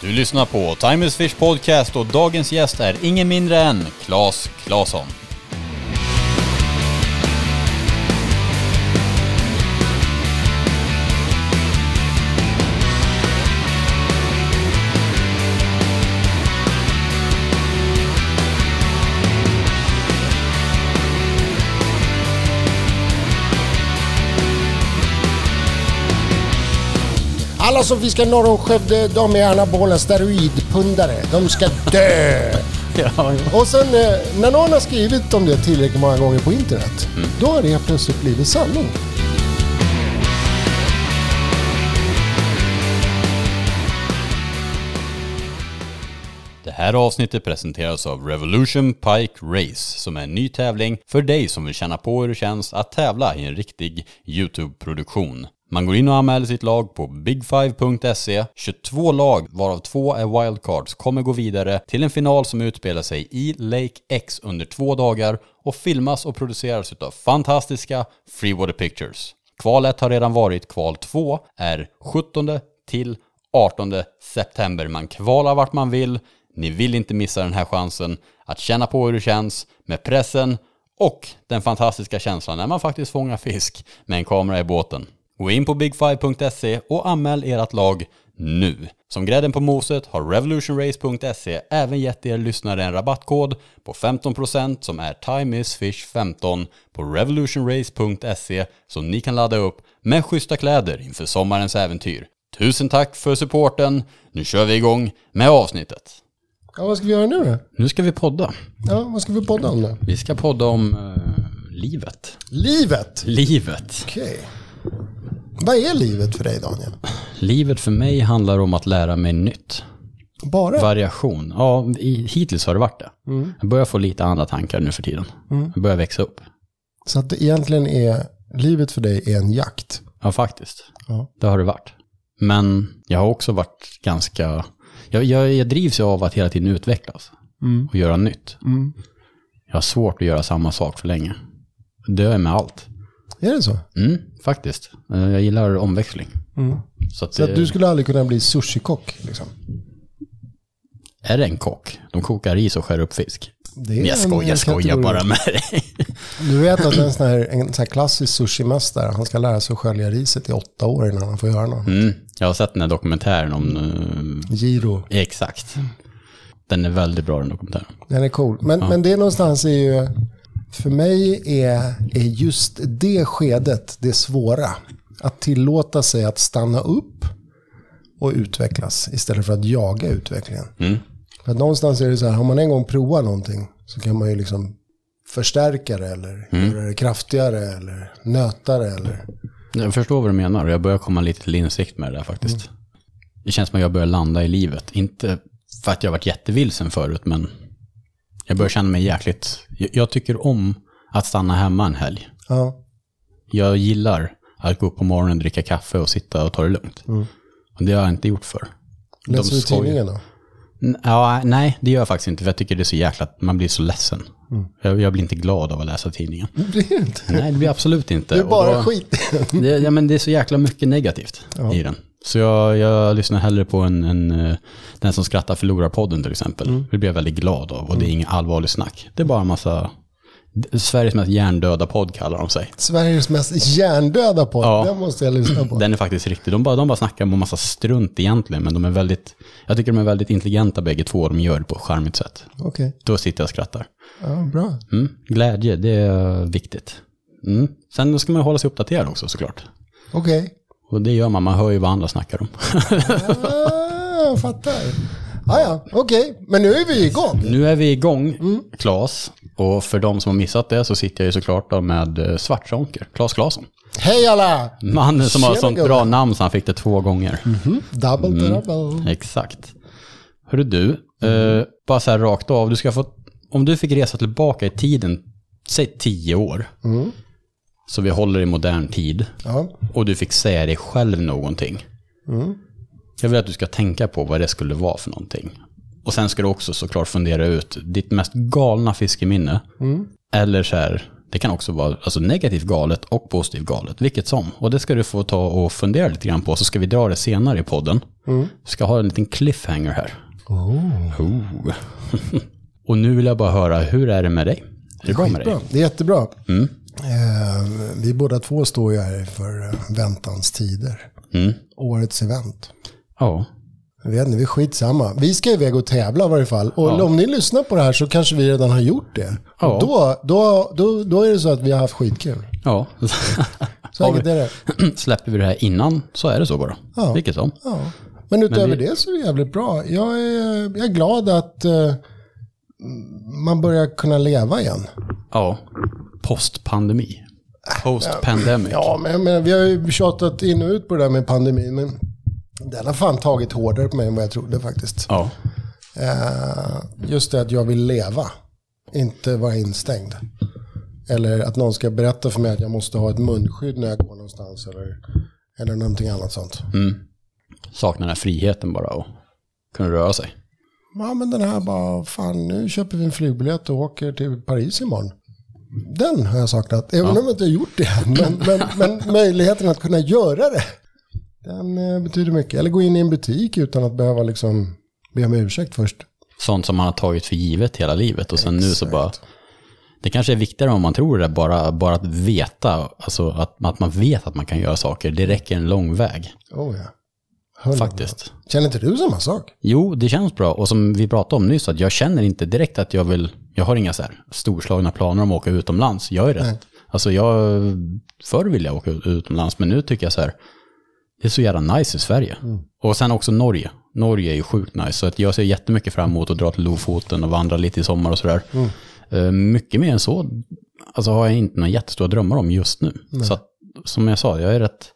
Du lyssnar på Time is Fish Podcast och dagens gäst är ingen mindre än Claes Claesson. Alla som fiskar norr om Skövde, de är anabola steroidpundare. De ska dö! Ja, Och sen eh, när någon har skrivit om det tillräckligt många gånger på internet, då har det plötsligt blivit sanning. Det här avsnittet presenteras av Revolution Pike Race som är en ny tävling för dig som vill känna på hur det känns att tävla i en riktig YouTube-produktion. Man går in och anmäler sitt lag på big5.se. 22 lag, varav två är wildcards, kommer gå vidare till en final som utspelar sig i Lake X under två dagar och filmas och produceras av fantastiska Freewater Pictures. Kval 1 har redan varit, kval 2 är 17 till 18 september. Man kvalar vart man vill. Ni vill inte missa den här chansen att känna på hur det känns med pressen och den fantastiska känslan när man faktiskt fångar fisk med en kamera i båten. Gå in på big5.se och anmäl ert lag nu. Som grädden på moset har revolutionrace.se även gett er lyssnare en rabattkod på 15% som är timeisfish15 på revolutionrace.se som ni kan ladda upp med schyssta kläder inför sommarens äventyr. Tusen tack för supporten. Nu kör vi igång med avsnittet. Ja, vad ska vi göra nu då? Nu ska vi podda. Ja, vad ska vi podda om då? Vi ska podda om eh, livet. Livet! Livet. Okej. Vad är livet för dig Daniel? Livet för mig handlar om att lära mig nytt. Bara? Variation. Ja, i, hittills har det varit det. Mm. Jag börjar få lite andra tankar nu för tiden. Jag börjar växa upp. Så att det egentligen är, livet för dig är en jakt? Ja, faktiskt. Ja. Det har det varit. Men jag har också varit ganska... Jag, jag, jag drivs av att hela tiden utvecklas och göra nytt. Mm. Jag har svårt att göra samma sak för länge. Det är med allt. Är det så? Mm, faktiskt. Eh, Jag gillar omväxling. Mm. Så, att Så det, att du skulle aldrig kunna bli sushikock liksom? är det en kock? De kokar ris och skär upp fisk. Det är jag en- skojar, jag skojar bara med dig. Du vet att en sån här, en sån här klassisk sushimästare, han ska lära sig att skölja riset i åtta år innan han får göra något. Mm, jag har sett den här dokumentären om... eh, Giro, exakt. Den är väldigt bra den dokumentären. den är cool. Men, men det någonstans är ju, för mig är, är just det skedet det svåra. Att tillåta sig att stanna upp och utvecklas istället för att jaga utvecklingen. Mm. För att någonstans är det så här, om man en gång provar någonting så kan man ju liksom förstärka det eller göra det kraftigare eller nöta det eller... Jag förstår vad du menar och jag börjar komma lite till insikt med det där faktiskt. Det känns som att jag börjar landa i livet. Inte för att jag har varit jättevilsen förut, men jag börjar känna mig jäkligt... Jag, jag tycker om att stanna hemma en helg. Ja, Jag gillar att gå upp på morgonen, dricka kaffe och sitta och ta det lugnt. Och det har jag inte gjort för. läser du tidningen då? Ja, nej, det gör jag faktiskt inte. För jag tycker det är så jäkla att man blir så ledsen. Jag, jag blir inte glad av att läsa tidningen. Det blir inte. Nej, det blir absolut inte. Det är bara då- skit. Det, ja, men det är så jäkla mycket negativt i den. Så jag, jag lyssnar hellre på en, en, eh, Den som skrattar förlorar podden till exempel. Det blir jag väldigt glad av och det är inget allvarligt snack. Det är bara en massa... Sveriges mest hjärndöda podd kallar de sig. Sveriges mest hjärndöda podd. Ja. Den måste jag lyssna på. Den är faktiskt riktig. De bara, de bara snackar om en massa strunt egentligen, men de är väldigt... Jag tycker de är väldigt intelligenta bägge två och de gör det på ett charmigt sätt. Okej, Då sitter jag och skrattar. ja, bra. Mm. Glädje, det är viktigt. Mm. Sen ska man hålla sig uppdaterad också såklart. Okej. Och det gör man, man hör ju vad andra snackar om. Ah, jag fattar. Ah, ja, okej. Men nu är vi igång. Nu är vi igång, Klas. Och för de som har missat det så sitter jag ju såklart då med eh, Svartzonker, Klas Klasson. Hej alla! Mannen som har Tjena, sånt gubben. bra namn så han fick det två gånger. Double double. Exakt. Hörru du, eh, bara så här rakt av, du ska få, om du fick resa tillbaka i tiden, säg tio år, så vi håller i modern tid, Ja. och du fick säga dig själv någonting. Jag vill att du ska tänka på vad det skulle vara för någonting. Och sen ska du också såklart fundera ut ditt mest galna fiskeminne. Eller så här, Det kan också vara alltså, negativt galet och positivt galet, vilket som. Och det ska du få ta och fundera lite grann på, så ska vi dra det senare i podden. Mm. Vi ska ha en liten cliffhanger här. Oh. Oh. och nu vill jag bara höra, hur är det med dig? Är det bra med dig? Det är jättebra. Mm. Eh, vi båda två står ju här för eh, väntans tider. Mm. Årets event. Ja. Jag vet inte, vi skitsamma. Vi ska iväg och tävla i varje fall. Och Ja. om ni lyssnar på det här så kanske vi redan har gjort det. Ja. Då, då, då, då är det så att vi har haft skitkul. Ja. Så enkelt är det. Släpper vi det här innan så är det så bara. Ja. Vilket som. Ja. Men utöver Men vi- det så är det jävligt bra. Jag är, jag är glad att eh, man börjar kunna leva igen. Ja. Postpandemi. Post-pandemic. Ja, men menar, vi har ju tjatat in och ut på det där med pandemin. Men den har fan tagit hårdare på mig än vad jag trodde faktiskt. Ja. Eh, just det att jag vill leva, inte vara instängd. Eller att någon ska berätta för mig att jag måste ha ett munskydd när jag går någonstans. Eller, eller någonting annat sånt. Mm. Saknar den här friheten bara och kunna röra sig. Ja, men den här bara, fan nu köper vi en flygbiljett och åker till Paris imorgon. Den har jag saknat, även Ja. om jag inte har gjort det. Men, men, men möjligheten att kunna göra det, den eh, betyder mycket. Eller gå in i en butik utan att behöva liksom be om ursäkt först. Sånt som man har tagit för givet hela livet och sen nu så Exakt. bara... Det kanske är viktigare om man tror det, bara, bara att veta, alltså att, att man vet att man kan göra saker. Det räcker en lång väg, Oh, ja. Faktiskt. Känner inte du samma sak? Jo, det känns bra. Och som vi pratade om nyss, att jag känner inte direkt att jag vill, jag har inga så här storslagna planer om att åka utomlands. Jag är rätt. Nej. Alltså jag, förr ville jag åka ut- utomlands, men nu tycker jag så här, det är så jävla nice i Sverige. Och sen också Norge. Norge är ju sjukt nice, så att jag ser jättemycket fram emot att dra till Lofoten och vandra lite i sommar och sådär. Eh, Mycket mer än så, alltså har jag inte några jättestora drömmar om just nu. Så att, som jag sa, jag är rätt,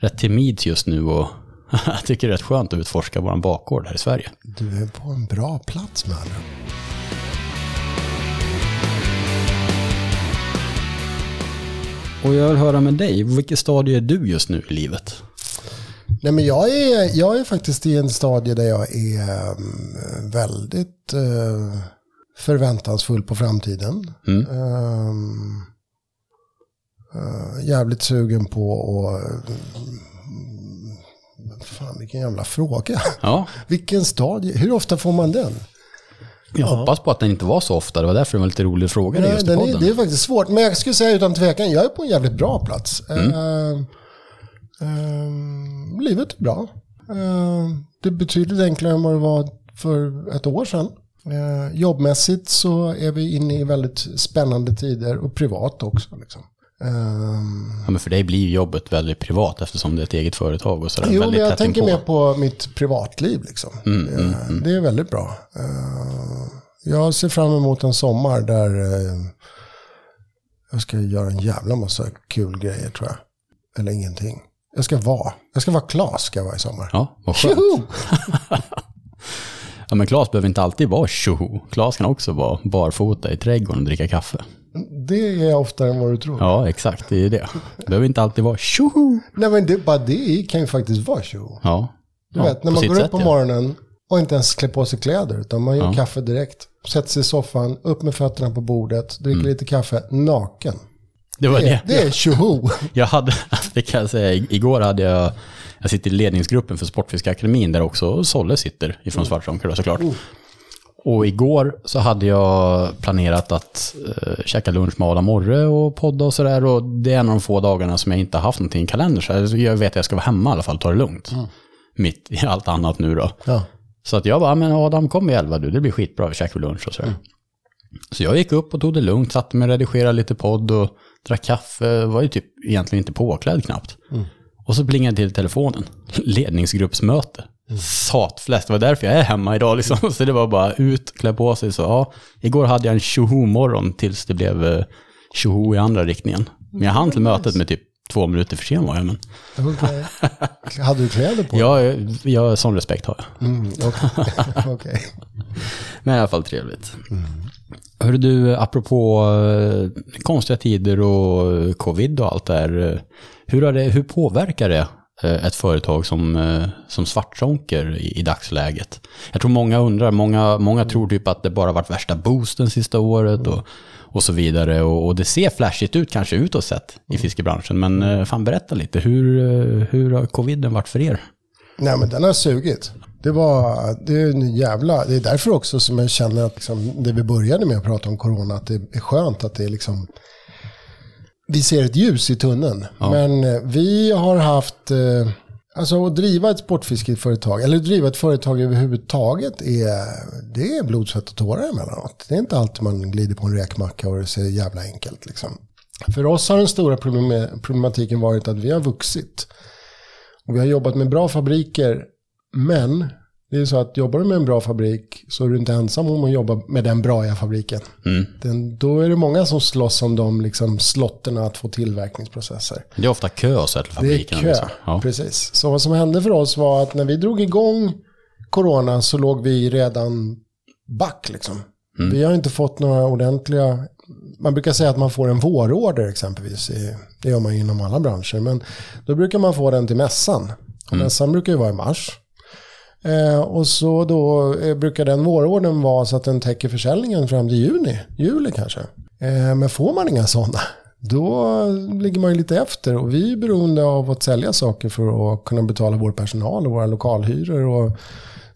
rätt timid just nu och jag tycker det är rätt skönt att utforska vår bakgård här i Sverige. Du är på en bra plats med andra Och jag vill höra med dig, vilket stadie är du just nu i livet? Nej, men jag, är, jag är faktiskt i en stadie där jag är mm, väldigt eh, förväntansfull på framtiden. Mm. Ehm, eh, jävligt sugen på att... mm, fan, vilken jävla fråga. Ja, vilken stadie? Hur ofta får man den? Jag hoppas på att den inte var så ofta. Det var därför det var lite rolig fråga Nej, just i den är, podden. det är faktiskt svårt. Men jag skulle säga utan tvekan, jag är på en jävligt bra plats. Mm. Ehm, ehm, livet är bra. Ehm, det är betydligt enklare än vad det var för ett år sedan. Jobbmässigt så är vi inne i väldigt spännande tider och privat också. Liksom. Ehm, Ja, men för dig blir jobbet väldigt privat eftersom det är ett eget företag och sådär. Jo, men jag tänker inpå. mer på mitt privatliv. Liksom. Mm, mm, Eh, Det är väldigt bra. Eh, Jag ser fram emot en sommar där eh, jag ska göra en jävla massa kul grejer tror jag. Eller ingenting. Jag ska vara. Jag ska vara Klas ska jag vara i sommar. Ja, vad skönt. Ja, men Claes behöver inte alltid vara tjoho. Claes kan också vara barfota i trädgården och dricka kaffe. Det är oftare än vad du tror. Ja, exakt. Det är det. Det behöver inte alltid vara tjoho. Nej men det, bara det kan ju faktiskt vara tjoho. Ja. Du ja, vet, när man går upp på morgonen och inte ens klär på sig kläder. Utan man gör Ja. kaffe direkt. Sätter sig i soffan, upp med fötterna på bordet, dricker lite kaffe, naken. Det var Det, det. det är tjoho. Jag hade, det kan jag säga, igår hade jag, jag sitter i ledningsgruppen för Sportfiskakademin där också Solle sitter ifrån Svartånger då, såklart. Och igår så hade jag planerat att uh, käka lunch med Adam Morre och podda och sådär. Och det är en av de få dagarna som jag inte har haft någonting i kalendern. Så jag- vet att jag ska vara hemma i alla fall och ta det lugnt. Mitt i allt annat nu då. Ja. Så att jag bara, men Adam kom i elva du, det blir skitbra, vi käkar lunch och sådär. Så jag gick upp och tog det lugnt, satte mig och redigerade lite podd och drack kaffe, var ju typ egentligen inte påklädd knappt. Och så plingade till telefonen, ledningsgruppsmöte. Satfläsk, det var därför jag är hemma idag liksom. Så det var bara ut, klä på sig. Så ja, igår hade jag en tjoho-morgon tills det blev eh, tjoho i andra riktningen. Men jag hann till mötet med typ två minuter för sen var jag, men Okej. Hade du kläder på? jag, jag, sån respekt har jag. Mm, Okej. Okej. Men i alla fall trevligt. Hör du, apropå eh, konstiga tider och eh, covid och allt det här. eh, Hur, har det, hur påverkar det eh, ett företag som, eh, som Svartsonker i, i dagsläget? Jag tror många undrar, många, många tror typ att det bara varit värsta boosten sista året och, och så vidare. Och, och det ser flashigt ut kanske utåt sett i fiskebranschen. Men eh, fan berätta lite, hur, eh, hur har coviden varit för er? Nej men den har sugit. Det var, det är en jävla, det är därför också som jag känner att liksom, det vi började med att prata om corona, att det är skönt att det är liksom, vi ser ett ljus i tunneln. Ja. Men eh, vi har haft, eh, alltså att driva ett sportfiskeföretag, eller driva ett företag överhuvudtaget, är, det är blod, svett och tårar emellanåt. Det är inte alltid man glider på en räkmacka och det ser jävla enkelt liksom. För oss har den stora problem- problematiken varit att vi har vuxit. Och vi har jobbat med bra fabriker, men det är så att jobbar du med en bra fabrik så är du inte ensam om att jobba med den bra fabriken. Mm. Den, då är det många som slåss om de liksom, slotterna att få tillverkningsprocesser. Det är ofta kö så här till Det är fabriken. kö, liksom. Ja. precis. Så vad som hände för oss var att när vi drog igång corona så låg vi redan back liksom. Mm. Vi har inte fått några ordentliga, man brukar säga att man får en vårorder exempelvis. I, det gör man inom alla branscher. Men då brukar man få den till mässan. Och Mm. Mässan brukar ju vara i mars. Eh, och så då eh, brukar den vårordern vara så att den täcker försäljningen fram till juni, juli kanske. Eh, men får man inga sådana, då ligger man ju lite efter. Och vi är beroende av att sälja saker för att kunna betala vår personal och våra lokalhyror. Och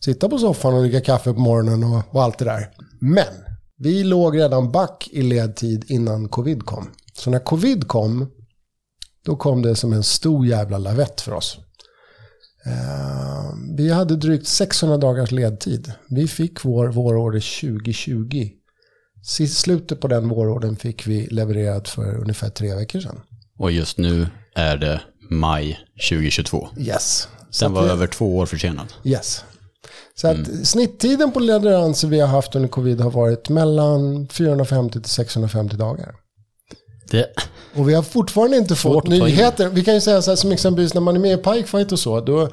sitta på soffan och dricka kaffe på morgonen och, och allt det där. Men vi låg redan back i ledtid innan covid kom. Så när covid kom, då kom det som en stor jävla lavett för oss. Eh, vi hade drygt 600 dagars ledtid. Vi fick vår vårorder 2020. Sist slutet på den vårordern fick vi levererat för ungefär tre veckor sedan. Och just nu är det maj 2022. Yes. Så Den var vi- över två år försenad. Yes. Så att snitttiden på leveranser vi har haft under covid har varit mellan 450 till 650 dagar. Det, Och vi har fortfarande inte Svårt fått nyheter. Vi kan ju säga så här som exempelvis när man är med i Pikefight och så. Då,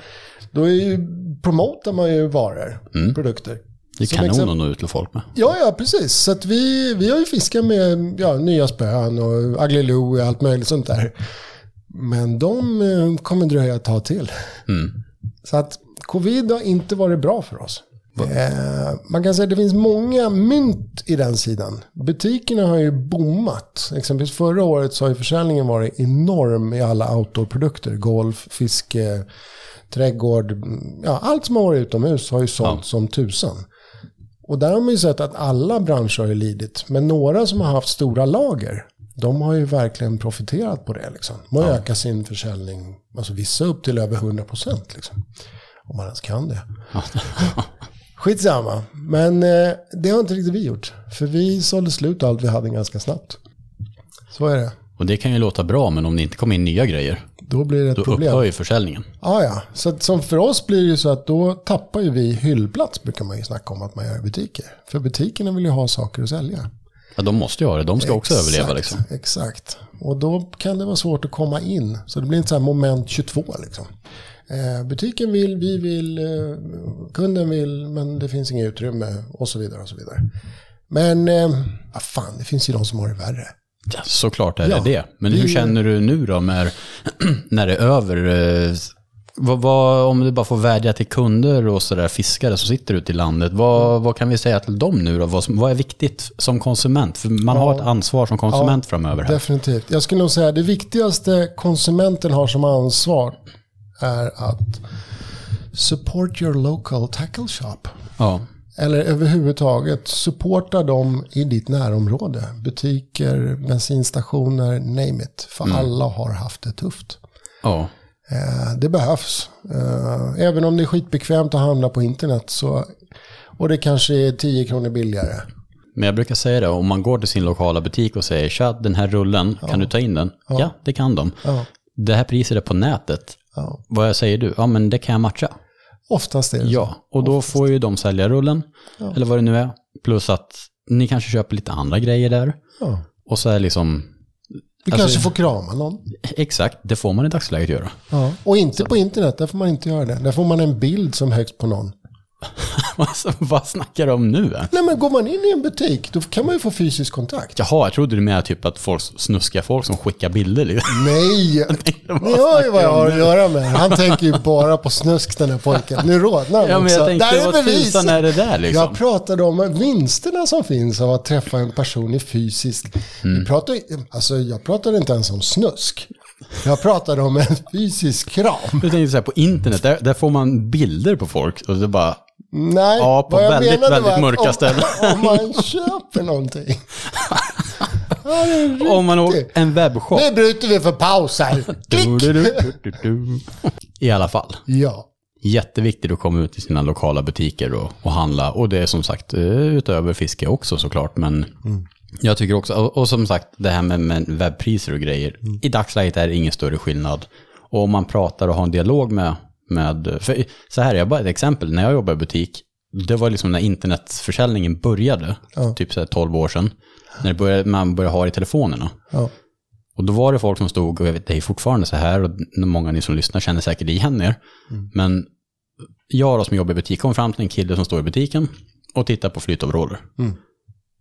då är ju, promotar man ju varor, produkter. det är Som kanon exempel- att nå ut till folk med. Ja, ja, precis. Så att vi, vi har ju fiskat med ja, nya spön och Agliloo och allt möjligt sånt där. Men de eh, kommer dröja ett tag till. Mm. Så att covid har inte varit bra för oss. Eh, man kan säga att det finns många mynt i den sidan. Butikerna har ju bommat. Exempelvis förra året så har ju försäljningen varit enorm i alla outdoorprodukter. Golf, fiske, trädgård. Ja, allt som har varit utomhus har ju sålt Ja. som tusan. Och där har man ju sett att alla branscher har ju lidit. Men några som har haft stora lager, de har ju verkligen profiterat på det. Liksom. De har Ja. ökat sin försäljning, alltså vissa upp till över 100% liksom. Om man ens kan det. Skitsamma. Men eh, det har inte riktigt vi gjort. För vi sålde slut allt vi hade ganska snabbt. Så är det. Och det kan ju låta bra, men om det inte kommer in nya grejer, Då blir det ett då problem. upphör ju försäljningen. Ja, ja. Så att, som för oss blir det ju så att då tappar ju vi hyllplats, brukar man ju snacka om att man gör i butiker. För butikerna vill ju ha saker att sälja. Ja, de måste ju ha det. De ska också Exakt, överleva liksom. Exakt. Och då kan det vara svårt att komma in. Så det blir inte så här moment 22 liksom. Eh, butiken vill, vi vill, eh, kunden vill, men det finns inget utrymme och så vidare och så vidare. Men, eh, ah, fan, det finns ju de som har det värre. Ja, såklart är Ja, det det. Men hur känner du nu då när, när det är över? eh, Vad, vad, om du bara får vädja till kunder och sådär fiskare som sitter ute i landet. Vad, vad kan vi säga till dem nu då? Vad, vad är viktigt som konsument? För man har ett ansvar som konsument framöver här. Definitivt. Jag skulle nog säga att det viktigaste konsumenten har som ansvar är att support your local tackle shop. Ja. Eller överhuvudtaget supporta dem i ditt närområde. Butiker, bensinstationer, name it. För alla har haft det tufft. ja. Eh, det behövs. Eh, även om det är skitbekvämt att handla på internet så och det kanske är 10 kronor billigare. Men jag brukar säga det, om man går till sin lokala butik och säger tja, den här rullen, kan du ta in den? Ja. det kan de. Ja, Det här priset är på nätet. ja. Vad säger du? Ja, men det kan jag matcha. Oftast är det så. Ja, och då får ju de sälja rullen, eller vad det nu är. Plus att ni kanske köper lite andra grejer där. Ja. Och så är liksom, Du Alltså- kanske får krama någon. exakt, det får man i dagsläget göra. Ja. Och inte på internet, där får man inte göra det. Där får man en bild som högst på någon. Alltså, vad snackar du om nu? Nej men går man in i en butik då kan man ju få fysisk kontakt. Jaha, jag trodde du menade typ att folk, snuskiga folk som skickar bilder. Liksom. Nej, ni hör ju vad jag har du att göra med. Han tänker ju bara på snusk den här pojken. Nu rodnar han Ja, men också. jag tänkte, Där är bevis. är det där liksom? Jag pratade om vinsterna som finns av att träffa en person i fysisk... Mm. Vi pratade, alltså, jag pratade inte ens om snusk. Jag pratade om en fysisk kram. Jag tänkte så här, på internet, där, där får man bilder på folk och det bara, Nej, Ja, på vad jag väldigt, menade väldigt mörka om, ställen. Om man köper någonting. Ja, om man åker en webbshop. Nu bryter vi för paus här. I alla fall. Ja. Jätteviktigt att komma ut i sina lokala butiker och, och handla. Och det är som sagt eh, utöver fiske också såklart. Men jag tycker också, och, och som sagt det här med, med webbpriser och grejer. I dagsläget är det ingen större skillnad. Och om man pratar och har en dialog med, med för så här, jag bara ett exempel. När jag jobbade i butik, det var liksom när internetförsäljningen började, typ så här 12 år sedan. När började, man började ha det i telefonerna. ja. Och då var det folk som stod, och jag vet, det är fortfarande så här, och många av ni som lyssnar känner säkert igen er. Men jag då som jobbar i butik kom fram till en kille som står i butiken och tittar på flytoveraller.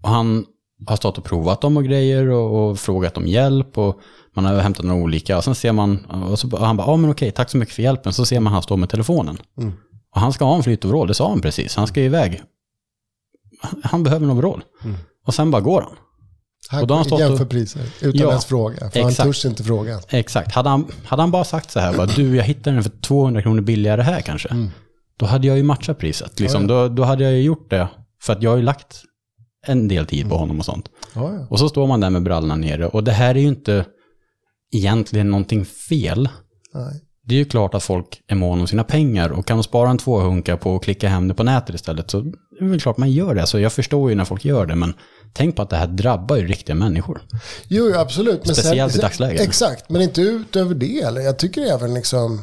Och han har stått och provat dem och grejer och, och frågat om hjälp och man har hämtat några olika. Och sen ser man, och, så, och han bara, ja men okej, tack så mycket för hjälpen. Så ser man han stå med telefonen. Och han ska ha en flytoverall, det sa han precis. Han ska iväg. Han- Han behöver en overall. Och sen bara går han. Här Och då har han stått och- jämför priser utan Ja, ens fråga. För han exakt. törs inte fråga. Exakt. Hade han, hade han bara sagt så här, bara, du jag hittar den för 200 kronor billigare här kanske. Då hade jag ju matchat priset. Liksom, då, då hade jag ju gjort det. För att jag har ju lagt en del tid på honom och sånt. Ja, ja. Och så står man där med brallorna nere. Och det här är ju inte egentligen någonting fel. Nej. Det är ju klart att folk är måna om sina pengar och kan de spara en tvåhunka på att klicka hem det på nätet istället så är det väl klart man gör det. Så jag förstår ju när folk gör det men tänk på att det här drabbar ju riktiga människor. Jo, absolut. Men Speciellt i dagsläget. Exakt, men inte utöver det. Eller? Jag tycker även liksom...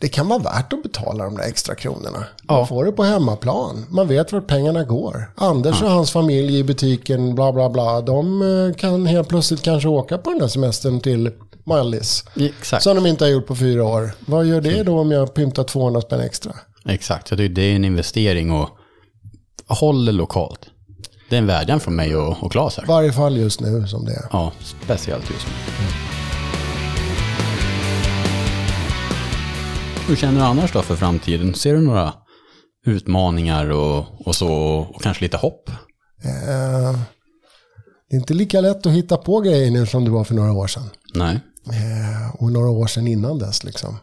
Det kan vara värt att betala de där extra kronorna. Man får det på hemmaplan. Man vet vart pengarna går. Anders och hans familj i butiken, bla bla bla. De eh, kan helt plötsligt kanske åka på den där semestern till Mallis. Exakt. Som de inte har gjort på fyra år. Vad gör det då om jag pyntar 200 spänn extra? Exakt, jag tycker det är en investering och håll det lokalt. Det är en vädjan från mig och, och Claes här. I varje fall just nu som det är. Ja, speciellt just nu. Hur känner du annars då för framtiden? Ser du några utmaningar och, och så, och kanske lite hopp? Eh, det är inte lika lätt att hitta på grejer nu som det var för några år sedan. Nej. Eh, och några år sedan innan dess. Liksom.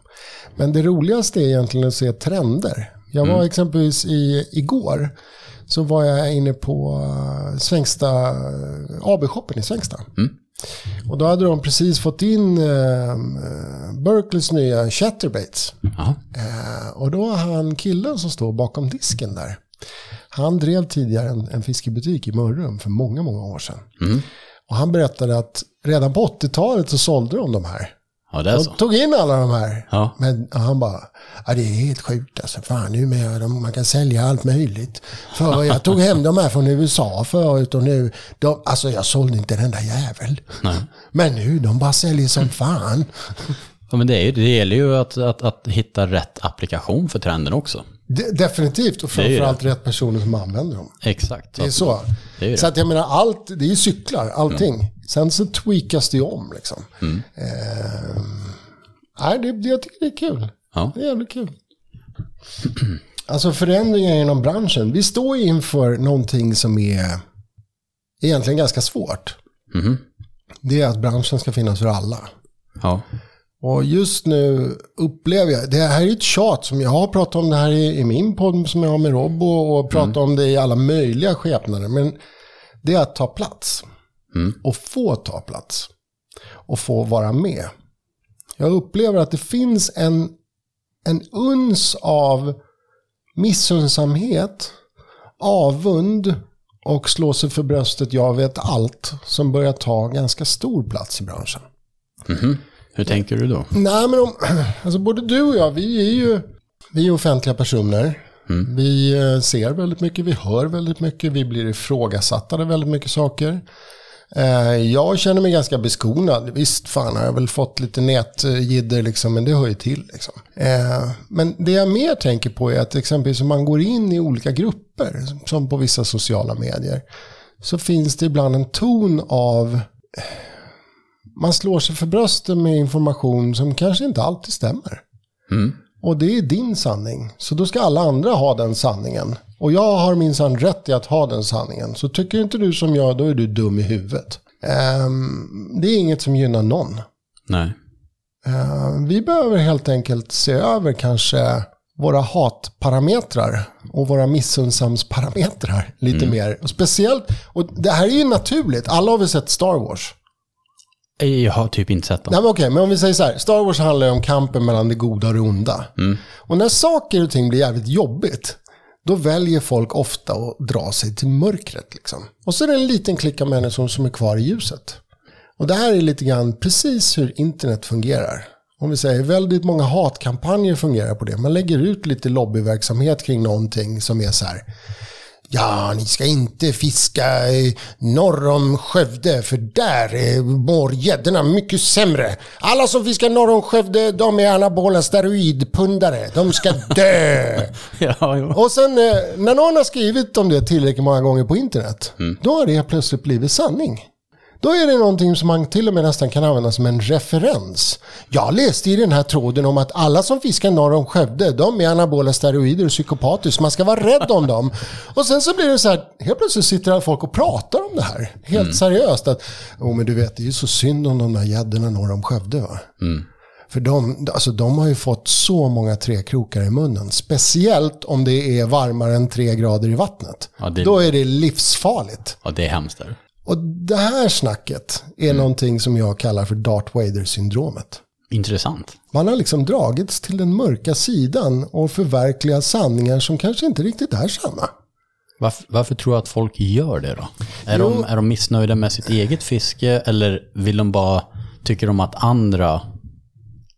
Men det roligaste är egentligen att se trender. Jag var exempelvis i, igår så var jag inne på uh, Svängsta, AB-shoppen i Svängsta. Och då hade de precis fått in uh, Berkeleys nya Chatterbaits. Ja. Eh, och då har han killen som står bakom disken där. Han drev tidigare en, en fiskebutik i Mörrum för många, många år sedan. Och han berättade att redan på 80-talet så sålde de de här. Ja, det är De så. tog in alla de här. Ja. Men han bara, ja, det är helt sjukt alltså. Fan, nu med man kan sälja allt möjligt. För jag tog hem de här från USA förut och nu, de, alltså jag sålde inte den där jävel. Men nu, de bara säljer som fan. Ja, men det, är, det gäller ju att, att, att hitta rätt applikation för trenden också. De, definitivt, och framförallt rätt personer som använder dem. Exakt. Det är så. Det är så att jag menar, allt, det är ju cyklar, allting. Sen så tweakas det ju om liksom. Eh, nej, det, jag tycker det är kul. Ja. Det är jävligt kul. Alltså förändringar inom branschen. Vi står ju inför någonting som är egentligen ganska svårt. Mhm. Det är att branschen ska finnas för alla. Ja. Och just nu upplever jag, det här är ett tjat som jag har pratat om det här i, i min podd som jag har med Rob och, och pratat om det i alla möjliga skepnader. Men det är att ta plats. Och få ta plats. Och få vara med. Jag upplever att det finns en, en uns av missunnsamhet, avund och slå sig för bröstet, jag vet allt, som börjar ta ganska stor plats i branschen. Hur tänker du då? Nej, men om, alltså både du och jag, vi är ju vi är offentliga personer. Vi eh, ser väldigt mycket, vi hör väldigt mycket, vi blir ifrågasatta av väldigt mycket saker. Eh, jag känner mig ganska beskonad. Visst, fan har jag väl fått lite nätjidder liksom, men det hör ju till. Liksom. Eh, men det jag mer tänker på är att exempelvis om man går in i olika grupper, som på vissa sociala medier, så finns det ibland en ton av man slår sig för bröstet med information som kanske inte alltid stämmer. Mm. Och det är din sanning. Så då ska alla andra ha den sanningen. Och jag har minsann rätt i att ha den sanningen. Så tycker inte du som jag, då är du dum i huvudet. Um, det är inget som gynnar någon. Nej. Uh, vi behöver helt enkelt se över kanske våra hatparametrar och våra missundsamsparametrar lite mm. mer. Och speciellt, och det här är ju naturligt, alla har väl sett Star Wars? Jag har typ inte sett dem. Nej, men okej, men om vi säger så här. Star Wars handlar ju om kampen mellan det goda och det onda. Mm. Och när saker och ting blir jävligt jobbigt, då väljer folk ofta att dra sig till mörkret. Liksom. Och så är det en liten klick av människor som är kvar i ljuset. Och det här är lite grann precis hur internet fungerar. Om vi säger väldigt många hatkampanjer fungerar på det. Man lägger ut lite lobbyverksamhet kring någonting som är så här. Ja, ni ska inte fiska norr om Skövde för där mår gäddorna mycket sämre. Alla som fiskar norr om Skövde, de är anabola steroidpundare. De ska dö. ja, Och sen eh, när någon har skrivit om det tillräckligt många gånger på internet, mm. då har det plötsligt blivit sanning. Då är det någonting som man till och med nästan kan använda som en referens. Jag läste i den här tråden om att alla som fiskar norr om Skövde, de är anabola steroider och psykopater, så man ska vara rädd om dem. Och sen så blir det så här, helt plötsligt sitter folk och pratar om det här. Helt mm. seriöst. Att, oh, men du vet, det är ju så synd om de där gäddorna norr om Skövde. Va? Mm. För de, alltså de har ju fått så många träkrokar i munnen. Speciellt om det är varmare än tre grader i vattnet. Ja, det... Då är det livsfarligt. Ja, det är hemskt. Där. Och det här snacket är mm. någonting som jag kallar för Darth Vader-syndromet. Intressant. Man har liksom dragits till den mörka sidan och förverkligat sanningar som kanske inte riktigt är sanna. Varför, varför tror du att folk gör det då? Är de, är de missnöjda med sitt eget fiske eller vill de bara, tycker de att andra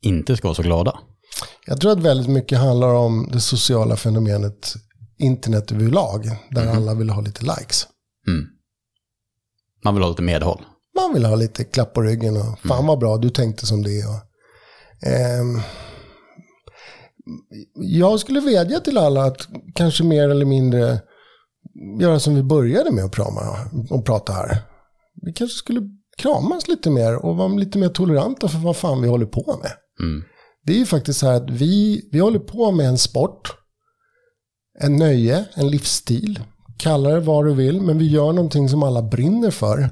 inte ska vara så glada? Jag tror att väldigt mycket handlar om det sociala fenomenet internet överlag, där mm. alla vill ha lite likes. Mm. Man vill ha lite medhåll. Man vill ha lite klapp på ryggen och fan mm. vad bra du tänkte som det. Och, eh, jag skulle vädja till alla att kanske mer eller mindre göra som vi började med att prata, och prata här. Vi kanske skulle kramas lite mer och vara lite mer toleranta för vad fan vi håller på med. Mm. Det är ju faktiskt så här att vi, vi håller på med en sport, en nöje, en livsstil kalla det vad du vill, men vi gör någonting som alla brinner för.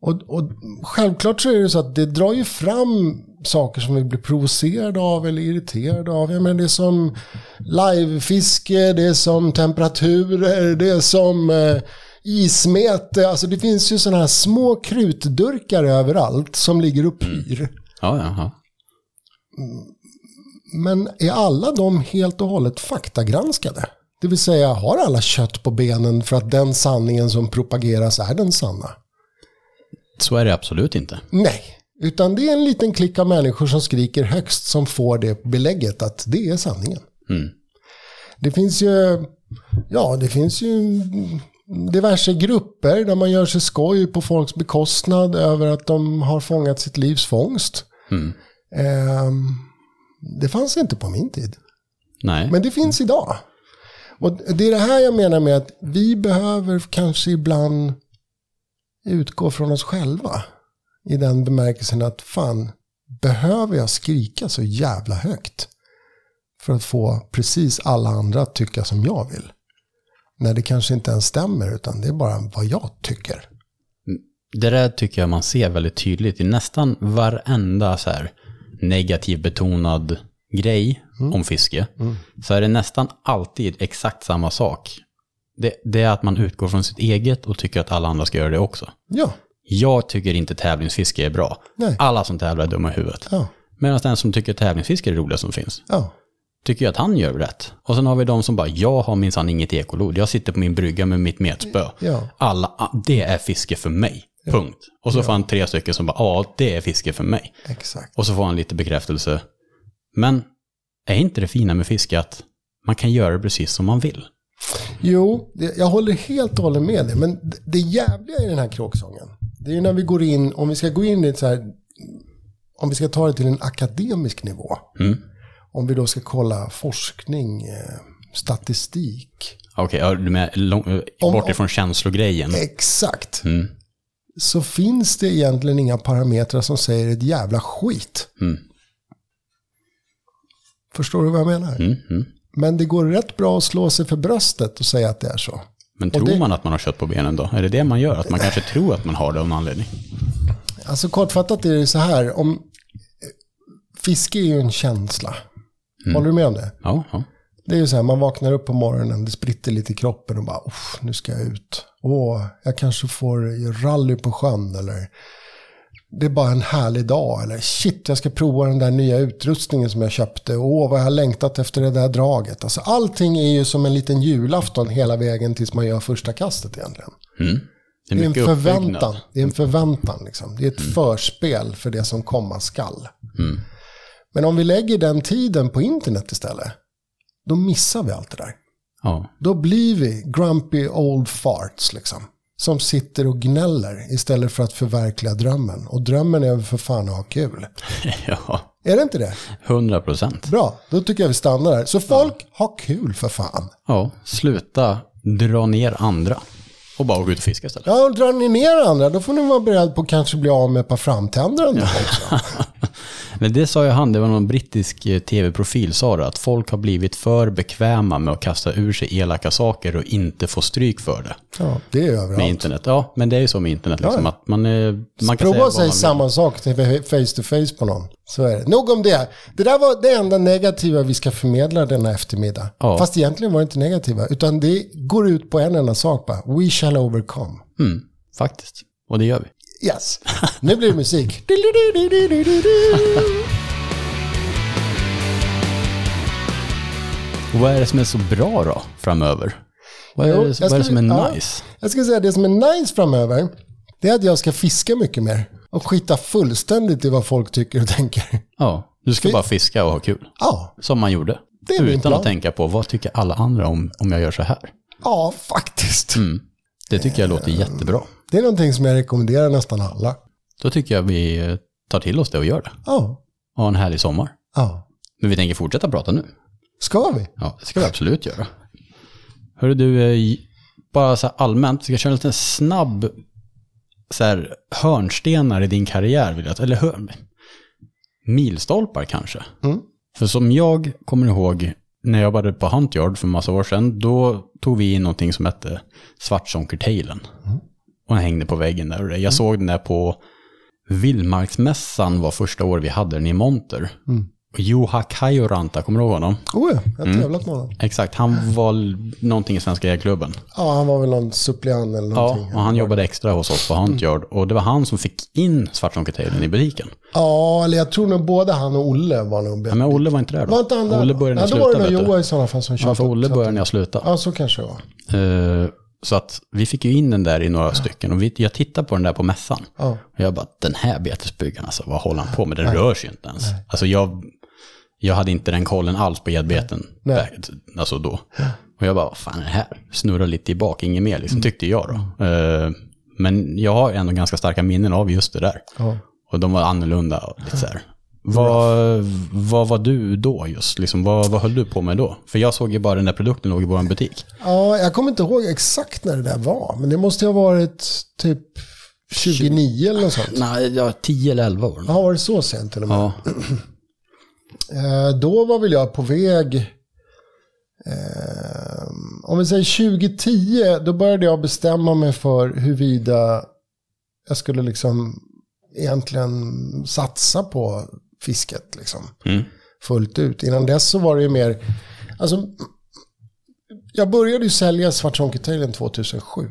Och, och, självklart så är det så att det drar ju fram saker som vi blir provocerade av eller irriterade av. Jag menar det är som livefiske, det är som temperaturer, det är som eh, ismete. Alltså det finns ju sådana här små krutdurkar överallt som ligger och pyr. Mm. Ja, ja, Men är alla de helt och hållet faktagranskade? Det vill säga, har alla kött på benen för att den sanningen som propageras är den sanna? Så är det absolut inte. Nej, utan det är en liten klick av människor som skriker högst som får det belägget att det är sanningen. Mm. Det finns ju, ja det finns ju diverse grupper där man gör sig skoj på folks bekostnad över att de har fångat sitt livs fångst. Mm. Eh, det fanns inte på min tid. Nej. Men det finns idag. Och det är det här jag menar med att vi behöver kanske ibland utgå från oss själva. I den bemärkelsen att fan, behöver jag skrika så jävla högt? För att få precis alla andra att tycka som jag vill. När det kanske inte ens stämmer, utan det är bara vad jag tycker. Mm. Det där tycker jag man ser väldigt tydligt i nästan varenda så här negativ betonad grej mm. om fiske, mm. så är det nästan alltid exakt samma sak. Det, det, är att man utgår från sitt eget och tycker att alla andra ska göra det också. Ja. Jag tycker inte tävlingsfiske är bra. Nej. Alla som tävlar är dumma i huvudet. Ja. Medan den som tycker tävlingsfiske är det roliga som finns. Ja. Tycker jag att han gör rätt. Och sen har vi de som bara, jag har minsann inget ekolod. Jag sitter på min brygga med mitt metspö. Ja. Alla, ah, det är fiske för mig. Punkt. Och så får han tre stycken som bara, ja, det är fiske för mig. Exakt. Och så får han lite bekräftelse. Men är inte det fina med fiske att man kan göra det precis som man vill? Jo, jag håller helt och hållet med dig. Men det jävliga i den här kråksången, Det är ju när vi går in, om vi ska gå in i ett så här, om vi ska ta det till en akademisk nivå. Mm. Om vi då ska kolla forskning, eh, statistik. Okej, ja, du lång, eh, bort ifrån känslogrejen. Exakt. Mm. Så finns det egentligen inga parametrar som säger ett jävla skit. Mm. Förstår du vad jag menar? Mm. Mm. Men det går rätt bra att slå sig för bröstet och säga att det är så. Men tror det- man att man har kött på benen då? Är det det man gör? Att man kanske tror att man har det av någon anledning? Alltså kortfattat är det så här. Om, fiske är ju en känsla. Håller du med om det? Ja, ja. Det är ju så här, man vaknar upp på morgonen, det spritter lite i kroppen och bara, "Uff, nu ska jag ut. Åh, jag kanske får rally på sjön eller det är bara en härlig dag. Eller shit, jag ska prova den där nya utrustningen som jag köpte. Åh, vad jag har längtat efter det där draget. Alltså allting är ju som en liten julafton hela vägen tills man gör första kastet egentligen. Mm. Det är Det är en förväntan. uppbyggnad. Det är en förväntan liksom. Det är ett förspel för det som komma skall. Mm. Men om vi lägger den tiden på internet istället, då missar vi allt det där. Ja. Då blir vi grumpy old farts liksom. Som sitter och gnäller istället för att förverkliga drömmen. Och drömmen är väl för fan att ha kul. ja, Är det inte det? 100 procent. Bra, då tycker jag vi stannar där. Så folk, ha kul för fan. Ja, sluta dra ner andra. Och bara gå ut och fiska istället. Ja, och drar ni ner andra, då får ni vara beredd på att kanske bli av med ett par framtänder en dag också. Men det sa ju han, det var någon brittisk eh, tv-profil sa det, att folk har blivit för bekväma med att kasta ur sig elaka saker och inte få stryk för det. Ja, det är Med överallt. internet. Ja, men det är ju så med internet liksom, Ja. att man, eh, man kan Prova att säga samma sak till face to face på någon. Så är det. Nog om det. Det där var det enda negativa vi ska förmedla denna eftermiddag. Ja. Fast egentligen var det inte negativa. Utan det går ut på en enda sak bara. We shall overcome. Mm, faktiskt. Och det gör vi. Yes. Nu blir det musik. Och vad är det som är så bra då, framöver? Vad är, Jo, det, jag vad är det som skulle- är ja. nice? Jag ska säga det som är nice framöver. Det är att jag ska fiska mycket mer. Och skita fullständigt i vad folk tycker och tänker. Ja, du ska bara fiska och ha kul. Ja, Som man gjorde. Det är Utan att tänka på vad tycker alla andra om, om jag gör så här. ja faktiskt. Mm. Det tycker jag låter jättebra. Det är någonting som jag rekommenderar nästan alla. Då tycker jag vi tar till oss det och gör det. Ja, Och ha en härlig sommar. ja. Men vi tänker fortsätta prata nu. Ska vi? Ja, det ska vi absolut göra. Hörru du, eh, bara så här allmänt, ska köra en liten snabb så här, hörnstenar i din karriär, vill jag, eller hörn, milstolpar kanske. Mm. För som jag kommer ihåg, när jag jobbade på Huntyard för massa år sedan, då tog vi in någonting som hette Svartsonkertailen. Och den hängde på väggen där. Jag såg den där på Vildmarksmässan var första år vi hade den i monter. Mm. Och Juha Kajoranta, kommer du ihåg honom? Oh ja, jag har Mm. tävlat med honom. Exakt, han var någonting i Svenska Jägarklubben. Ja, han var väl någon suppleant eller Ja, någonting. och han jobbade extra hos oss på Huntyard. Och det var han som fick in Svartsonkertailen i butiken. Ja, eller jag tror nog både han och Olle var nog Ja, men Olle var inte där då. Var inte han där? Olle började när ja, jag då var det slutade. nog. Joa i sådana fall som köpte. Ja, för Olle började när jag slutade. Ja, så kanske det var. Eh, så att vi fick ju in den där i några stycken. Och vi, jag tittade på den där på mässan. Ja. Och jag bara, den här betesbyggaren alltså, vad håller han på med? Den rör sig inte ens. Alltså jag, jag hade inte den kollen alls på gäddbeten. Nej. Alltså då. Och jag bara, vad fan är det här? Snurra lite i bak, inget mer liksom, tyckte jag då. Eh, men jag har ändå ganska starka minnen av just det där. Ja. Och de var annorlunda och lite så här. Vad, vad var du då just? Liksom, vad, vad höll du på med då? För jag såg ju bara den där produkten låg i vår butik. ja, jag kommer inte ihåg exakt när det där var. Men det måste ha varit typ 29 eller något sånt. Nej, ja, 10 eller 11 år. Ja, var det så sent till och med? Ja, Eh, då var väl jag på väg, eh, om vi säger 2010, då började jag bestämma mig för huruvida jag skulle liksom egentligen satsa på fisket liksom Mm. fullt ut. Innan dess så var det ju mer, alltså jag började ju sälja Svartsonkertailen 2007.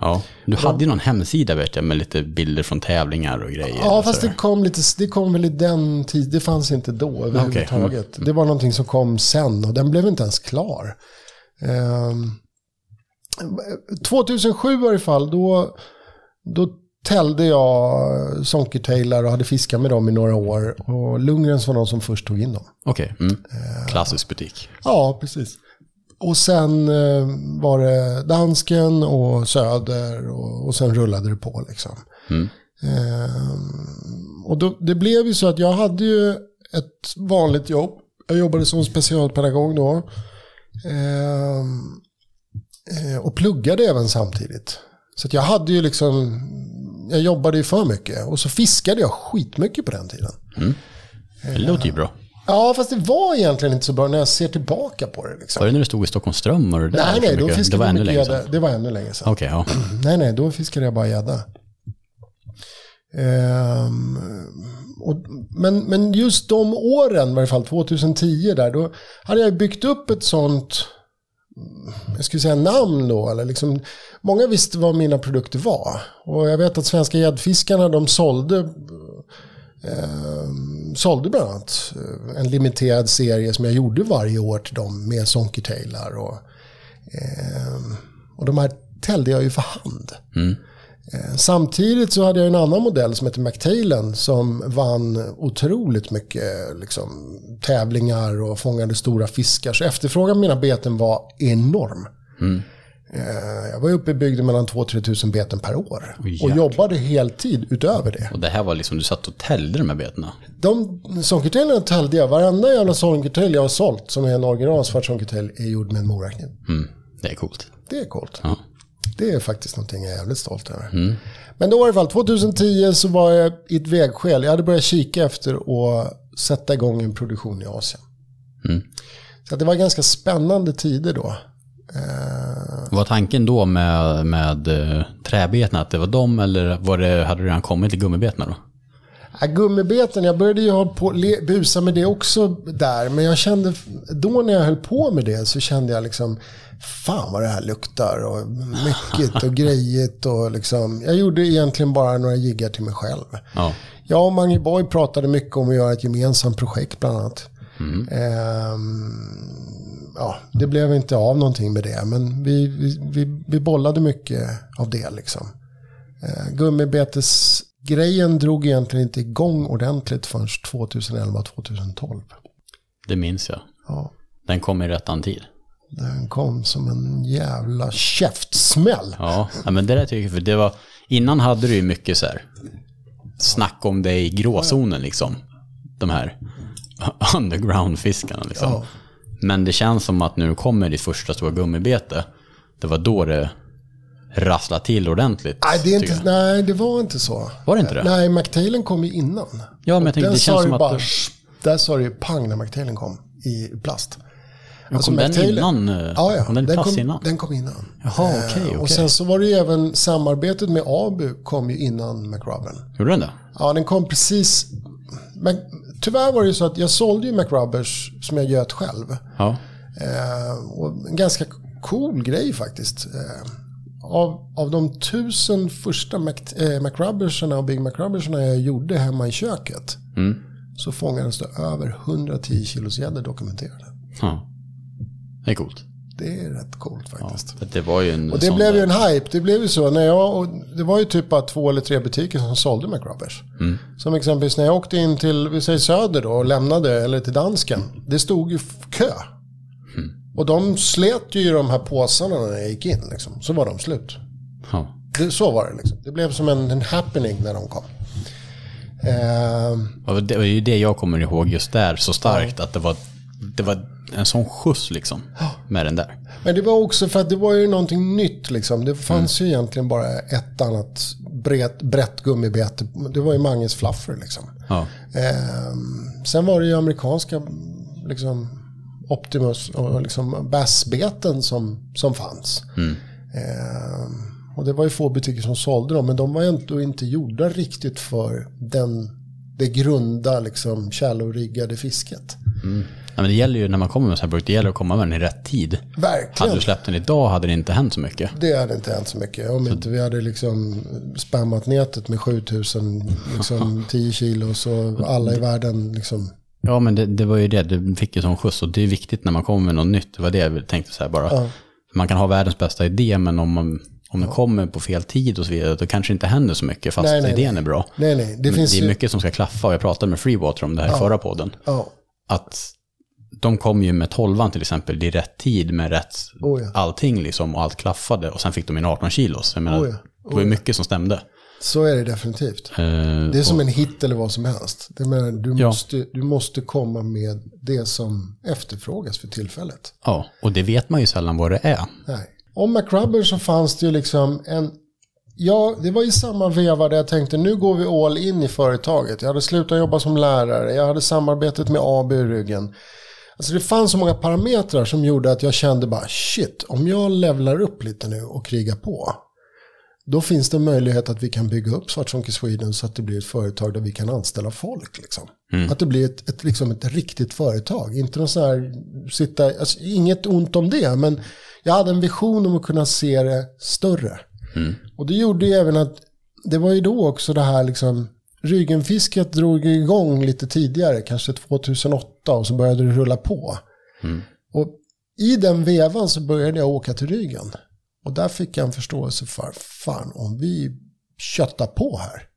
ja. Du hade ju någon hemsida vet jag med lite bilder från tävlingar och grejer. Ja, fast det kom, lite, det kom väl i den tid, det fanns inte då överhuvudtaget. Det var någonting som kom sen och den blev inte ens klar. Ehm, 2007 i varje fall, då, då tällde jag sonkertailar och hade fiskat med dem i några år. Och Lundgrens var de som först tog in dem. Okej, mm. Eh. klassisk butik. Ja, precis. Och sen eh, var det dansken och söder och, och sen rullade det på liksom. Ehm, och då, det blev ju så att jag hade ju ett vanligt jobb. Jag jobbade som specialpedagog då. Ehm, eh, och pluggade även samtidigt. Så att jag hade ju liksom, jag jobbade ju för mycket. Och så fiskade jag skitmycket på den tiden. Det låter ju bra. Ja, fast det var egentligen inte så bra när jag ser tillbaka på det. Liksom. Var det när du stod i Stockholms ström? Och det där Nej, nej, då fiskade Det var ännu längre sedan. Det var ännu längre sedan. Okej, ja. Nej, nej, då fiskade jag bara gädda. Och, men, men just de åren, i varje fall 2010 där, då hade jag byggt upp ett sånt, jag skulle säga namn då, eller liksom, många visste vad mina produkter var. Och jag vet att svenska gäddfiskarna, de sålde, eh, sålde bland annat eh, en limiterad serie som jag gjorde varje år till dem med sonkertailar och, eh, och de här täljde jag ju för hand. Mm. Samtidigt så hade jag en annan modell som heter McTailen som vann otroligt mycket liksom, tävlingar och fångade stora fiskar. Så efterfrågan på mina beten var enorm. Eh, Jag var uppe i bygden mellan 2-3 tusen beten per år. och jäklar. jobbade heltid utöver det. Och det här var liksom, du satt och täljde de här betena. De sonkertailerna täljde jag. Varenda jävla sonkertail jag har sålt som är en original svart sonkertail är gjord med en morakniv. Mm. Det är coolt. Det är coolt. Ja. Det är faktiskt någonting jag är jävligt stolt över. Men då var det i alla fall 2010 så var jag i ett vägskäl. Jag hade börjat kika efter att sätta igång en produktion i Asien. Mm. Så det var ganska spännande tider då. Eh, Var tanken då med, med eh, träbetena att det var dem eller var det, hade du redan kommit till gummibetena då? Ja, gummibeten, jag började ju ha på, le, busa med det också där. Men jag kände, då när jag höll på med det så kände jag liksom, fan vad det här luktar och mycket och grejigt och liksom. Jag gjorde egentligen bara några jiggar till mig själv. Ja. Jag och Mange Boy pratade mycket om att göra ett gemensamt projekt bland annat. Ehm, ja, det blev inte av någonting med det, men vi, vi, vi, vi bollade mycket av det liksom. Eh, gummibetesgrejen drog egentligen inte igång ordentligt förrän 2011-2012. Det minns jag. Ja, Den kom i rättan tid. den kom som en jävla käftsmäll. Ja, men det där tycker jag, för det var, innan hade du ju mycket så här snack om det i gråzonen liksom. De här underground-fiskarna liksom. Ja. Men det känns som att du kommer ditt första stora gummibete, det var då det rasslade till ordentligt. Nej, det, är inte, nej, det var inte så. Var det inte det? Nej, McTailen kom ju innan. Ja, men jag tänkte, Den det känns som att... bara, det- där sa det ju pang när McTailen kom i plast. Alltså, kom den McTailen- innan, eh, Ja, ja. kom den plast kom, innan? Den kom innan. Jaha, Eh, okej, Och okej. sen så var det ju även samarbetet med Abu kom ju innan McRubben. Gjorde den det? Ja, den kom precis. Men tyvärr var det ju så att jag sålde ju McRubbers som jag göt själv. Ja. Eh, och en ganska cool grej faktiskt. Eh, av, av de tusen första Mac, eh, McRubbersarna och Big McRubbersarna jag gjorde hemma i köket. Mm. Så fångades det över 110 kilos gäddor dokumenterade. ja. Det är coolt. Det är rätt coolt Ja. faktiskt. för Det var ju en Och det blev ju där- en hype. Det blev ju så när jag, och det var ju typ bara två eller tre butiker som sålde McRubbers. Mm. Som exempelvis när jag åkte in till, vi säger Söder då, och lämnade, eller till dansken. Det stod ju kö. Mm. Och de slet ju de här påsarna när jag gick in liksom. Så var de slut. Ja. Det, så var det liksom. Det blev som en, en happening när de kom. Och Det var ju det jag kommer ihåg just där så starkt. Att det var, det var en sån skjuts liksom. Med den där. Men det var också för att det var ju någonting nytt liksom. Det fanns ju egentligen bara ett annat brett, brett gummibete. Det var ju Manges fluffer liksom. Ja. Ehm, sen var det ju amerikanska liksom, Optimus och liksom bassbeten som, som fanns. Ehm, och det var ju få butiker som sålde dem, men de var ändå inte gjorda riktigt för den, det grunda, liksom, shallow-riggade fisket. Ja, men det gäller ju när man kommer med så här produkter, det gäller att komma med den i rätt tid. Verkligen. Hade du släppt den idag hade det inte hänt så mycket. Det hade inte hänt så mycket. Om inte vi hade liksom spammat nätet med 7000, liksom 10 kilo så alla i världen liksom. Ja, men det, det var ju det, du fick ju sån skjuts och det är viktigt när man kommer med något nytt. Det var det jag tänkte så här bara. Ja. Man kan ha världens bästa idé, men om, man, om den kommer på fel tid och så vidare, då kanske det inte händer så mycket fast Nej, nej, idén nej. är bra. Nej, nej. Det finns det är ju... mycket som ska klaffa och jag pratade med Freewater om det här i förra podden. Ja, Att de kom ju med 12 till exempel i rätt tid med rätt Oh ja. allting liksom och allt klaffade och sen fick de in 18 kilos. Jag menar, Oh ja. det var ju mycket som stämde. Så är det definitivt. Eh, Det är som och- en hit eller vad som helst. Det menar, du, Ja. måste, du måste komma med det som efterfrågas för tillfället. Ja, och det vet man ju sällan vad det är. Nej. Om McRubber så fanns det ju liksom en... Ja, det var i samma veva där jag tänkte nu går vi all in i företaget. Jag hade slutat jobba som lärare, jag hade samarbetet med AB i ryggen. Alltså det fanns så många parametrar som gjorde att jag kände bara shit, om jag levlar upp lite nu och krigar på. Då finns det möjlighet att vi kan bygga upp Svartsonke Sweden så att det blir ett företag där vi kan anställa folk. Liksom. Att det blir ett, ett, liksom ett riktigt företag. Inte någon sån här, sitta, alltså, inget ont om det, men jag hade en vision om att kunna se det större. Och det gjorde ju även att, det var ju då också det här liksom, Ryggenfisket drog igång lite tidigare, kanske 2008, och så började det rulla på. Och i den vevan så började jag åka till Ryggen. Och där fick jag en förståelse för, fan om vi köttar på här,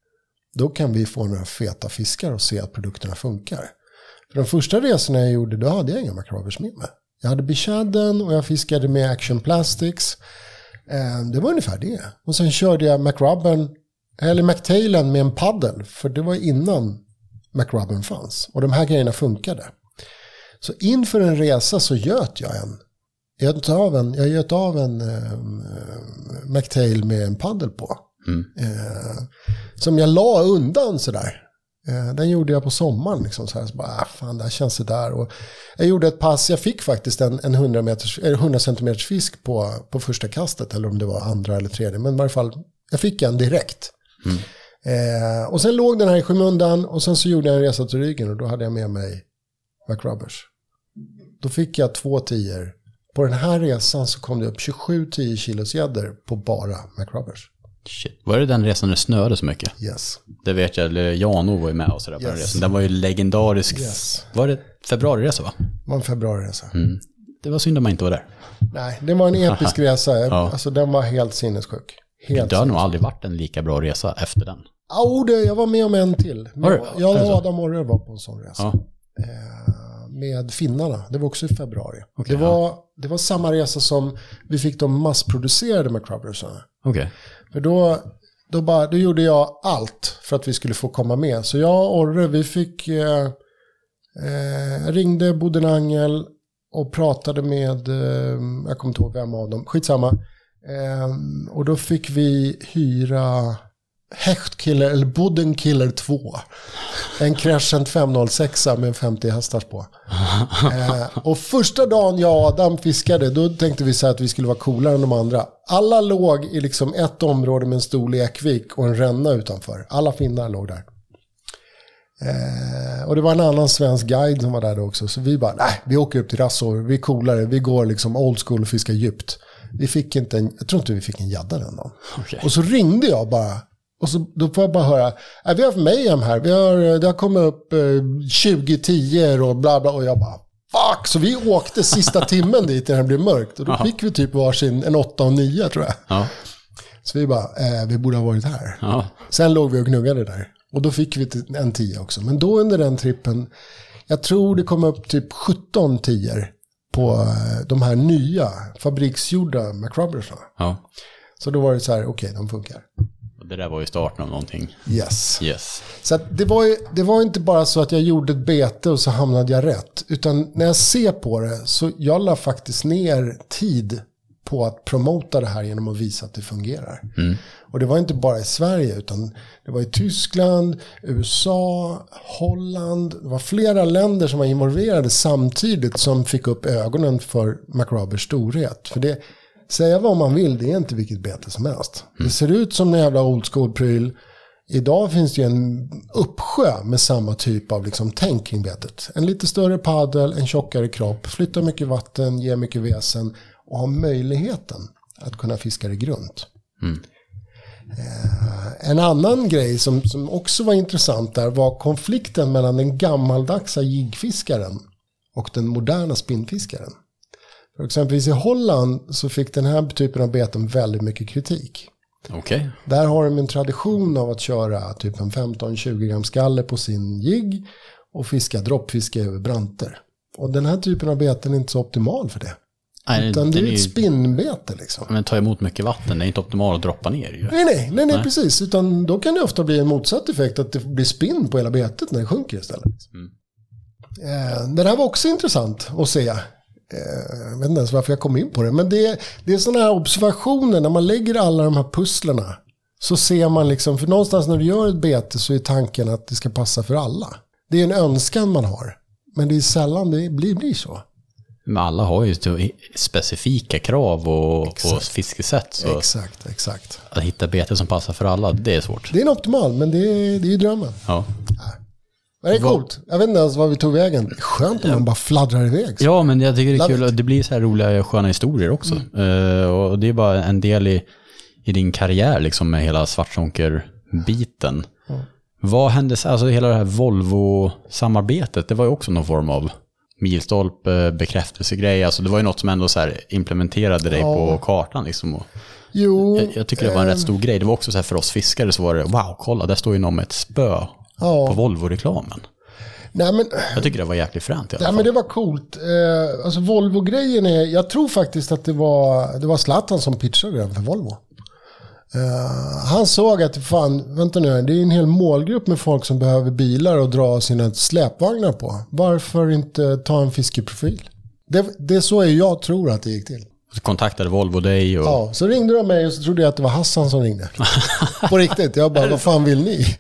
då kan vi få några feta fiskar och se att produkterna funkar. För de första resorna jag gjorde, då hade jag inga makrovers med mig. Jag hade Bichadden och jag fiskade med Action Plastics. Eh, det var ungefär det. Och sen körde jag McRubben, eller McTailen med en paddel, för det var innan McRubben fanns. Och de här grejerna funkade. Så inför en resa så göt jag en. Jag göt av en, jag göt av en eh, McTail med en paddel på. Eh, som jag la undan sådär. Eh, den gjorde jag på sommaren. Liksom, så här, så bara, ah, fan, det här känns sådär. Och jag gjorde ett pass, jag fick faktiskt en, en 100, meters, eller 100 centimeters fisk på, på första kastet. Eller om det var andra eller tredje. Men i varje fall, jag fick en direkt. Eh, och sen låg den här i skymundan och sen så gjorde jag en resa till ryggen och då hade jag med mig McRubbers. Då fick jag två tior. På den här resan så kom det upp 27 10 kilos gäddor på bara McRubbers. Shit. Var det den resan det snöade så mycket? Yes. Det vet jag, eller Jano var ju med oss där på den Yes. resan. Den var ju legendarisk. Yes. Var det februariresa va? Det var en februariresa. Mm. Det var synd att man inte var där. Nej, det var en episk resa. Ja. Alltså den var helt sinnessjuk. Helt Det har nog aldrig varit en lika bra resa efter den. Ja, det, jag var med om en till. Var? Jag så? och Adam Orre var på en sån resa. Ja. Eh, med finnarna. Det var också i februari. Okej, det, var, det var samma resa som vi fick de massproducerade McRubbersarna. Okej. För då, då, bara, då gjorde jag allt för att vi skulle få komma med. Så jag och Orre, vi fick... Eh, eh, ringde Bodenangel och pratade med... Eh, jag kommer inte ihåg vem av dem. Skitsamma. Eh, och då fick vi hyra Hechtkiller, eller Bodenkiller 2. En Crescent 506 med 50 hästar på. Eh, och första dagen jag och Adam fiskade, då tänkte vi så här att vi skulle vara coolare än de andra. Alla låg i liksom ett område med en stor lekvik och en ränna utanför. Alla finnar låg där. Eh, och det var en annan svensk guide som var där då också. Så vi bara, nej, vi åker upp till Rassor, vi är coolare, vi går liksom old school och fiskar djupt. Vi fick inte en, jag tror inte vi fick en gädda den dagen. Okej. Och så ringde jag bara. Och så, då får jag bara höra, "Nej, vi har haft mayhem här, vi har, det har kommit upp eh, 20 10 och bla bla. Och jag bara, fuck! Så vi åkte sista timmen dit när det blev mörkt. Och då fick vi typ varsin, en 8 och 9 tror jag. Ja. Så vi bara, eh, vi borde ha varit här. Ja. Sen låg vi och gnuggade där. Och då fick vi en 10 också. Men då under den trippen, jag tror det kom upp typ 17 10 på eh, de här nya fabriksgjorda McRubbersarna. ja. Så då var det så här, okej, de funkar. Och det där var ju starten av någonting. Yes. Yes. Så det, var ju, det var inte bara så att jag gjorde ett bete och så hamnade jag rätt. Utan när jag ser på det så jag la faktiskt ner tid på att promota det här genom att visa att det fungerar. Och det var inte bara i Sverige utan det var i Tyskland, USA, Holland. Det var flera länder som var involverade samtidigt som fick upp ögonen för McRobbers storhet. För det, säga vad man vill, det är inte vilket bete som helst. Det ser ut som en jävla old school-pryl. Idag finns det ju en uppsjö med samma typ av liksom tänk kring betet. En lite större paddel, en tjockare kropp, flyttar mycket vatten, ger mycket väsen och har möjligheten att kunna fiska det grunt. Eh, En annan grej som, som också var intressant där var konflikten mellan den gammaldagsa jiggfiskaren och den moderna spinnfiskaren. För exempelvis i Holland så fick den här typen av beten väldigt mycket kritik. Okej. Där har de en tradition av att köra typ en 15-20 gram skalle på sin jigg och fiska droppfiske över branter. Och den här typen av beten är inte så optimal för det. Nej, Utan det är den ett spinnbete liksom. Men tar emot mycket vatten, det är inte optimalt att droppa ner ju. Nej, nej, nej, nej, precis. Utan då kan det ofta bli en motsatt effekt, att det blir spinn på hela betet när det sjunker istället. Mm. Eh, det här var också intressant att se. Eh, jag vet inte ens varför jag kom in på det, men det, det är sådana här observationer, när man lägger alla de här pusslerna, så ser man liksom, för någonstans när du gör ett bete så är tanken att det ska passa för alla. Det är en önskan man har, men det är sällan det blir, blir så. Men alla har ju specifika krav och, och Exakt. fiskesätt. Så Exakt, exakt. att hitta bete som passar för alla, det är svårt. Det är en optimal, men det är, det är ju drömmen. Ja. Men det är coolt. Jag vet inte ens var vi tog vägen. Skönt om man bara fladdrar iväg. ja, men jag tycker det är kul. att Det blir så här roliga, sköna historier också. Eh, och det är bara en del i, i din karriär, liksom med hela Svartzonker-biten. Vad hände, alltså hela det här Volvo-samarbetet, det var ju också någon form av milstolpe, bekräftelsegrej. Alltså det var ju något som ändå så implementerade dig Ja. på kartan liksom. Och Jo, jag, jag tycker det var en rätt stor grej. Det var också så här för oss fiskare så var det, wow, kolla, där står ju någon med ett spö på ja. Volvo-reklamen. Nej men, Jag tycker det var jäkligt fränt i alla nej, fall. men det var coolt. Eh, alltså Volvo-grejen är, jag tror faktiskt att det var, det var Zlatan som pitchade den för Volvo. Eh, han såg att, fan, vänta nu, det är en hel målgrupp med folk som behöver bilar och dra sina släpvagnar på. Varför inte ta en fiskeprofil? Det, det är så jag tror att det gick till. Kontaktade Volvo dig och... Ja, så ringde de mig och så trodde jag att det var Hassan som ringde. på riktigt. Jag bara, vad fan vill ni?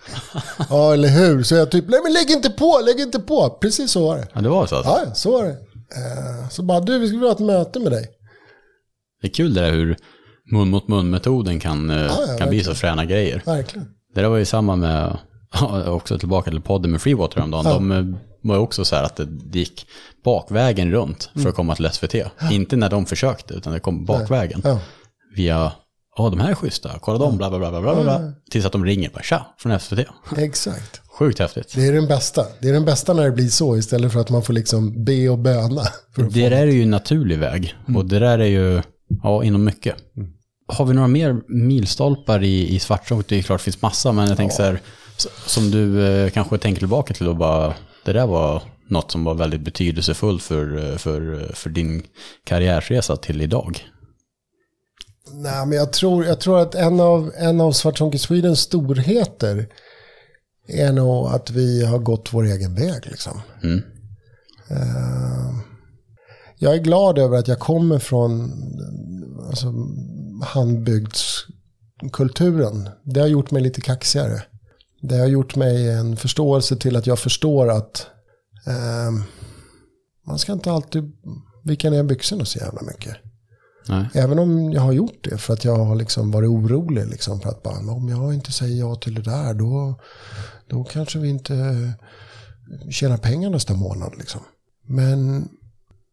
ja, eller hur? Så jag typ, nej men lägg inte på, lägg inte på. Precis så var det. Ja, det var så alltså. Ja, ja, så var det. Eh, Så bara, du, vi skulle vilja ha ett möte med dig. Det är kul det där hur mun mot mun-metoden kan, eh, ja, kan bli så fräna grejer. Verkligen. Det där var ju samma med, också tillbaka till podden med Freewater häromdagen. De eh, var också så här att det gick bakvägen runt för att komma till SVT. Inte när de försökte, utan det kom bakvägen. Ja. Via, ja de här är schyssta, kolla dem, bla bla bla bla bla. bla. Tills att de ringer, bara tja, från SVT. Exakt. Sjukt häftigt. Det är den bästa. Det är den bästa när det blir så istället för att man får liksom be och böna. Det där är ju en naturlig väg. Och det där är ju, ja, inom mycket. Har vi några mer milstolpar i, i Svartzonk? Det är klart det finns massa, men jag tänker så här, som du eh, kanske tänker tillbaka till och bara, det där var något som var väldigt betydelsefullt för, eh, för, för din karriärsresa till idag. Nej, men jag tror, jag tror att en av, en av Svartzonke Swedens storheter är nog att vi har gått vår egen väg. Liksom. Mm. Eh, jag är glad över att jag kommer från alltså, handbygdskulturen. Det har gjort mig lite kaxigare. Det har gjort mig en förståelse till att jag förstår att eh, man ska inte alltid vika ner byxorna så jävla mycket. Nej. Även om jag har gjort det för att jag har liksom varit orolig. Liksom för att bara, om jag inte säger ja till det där då, då kanske vi inte tjänar pengar nästa månad. Liksom. Men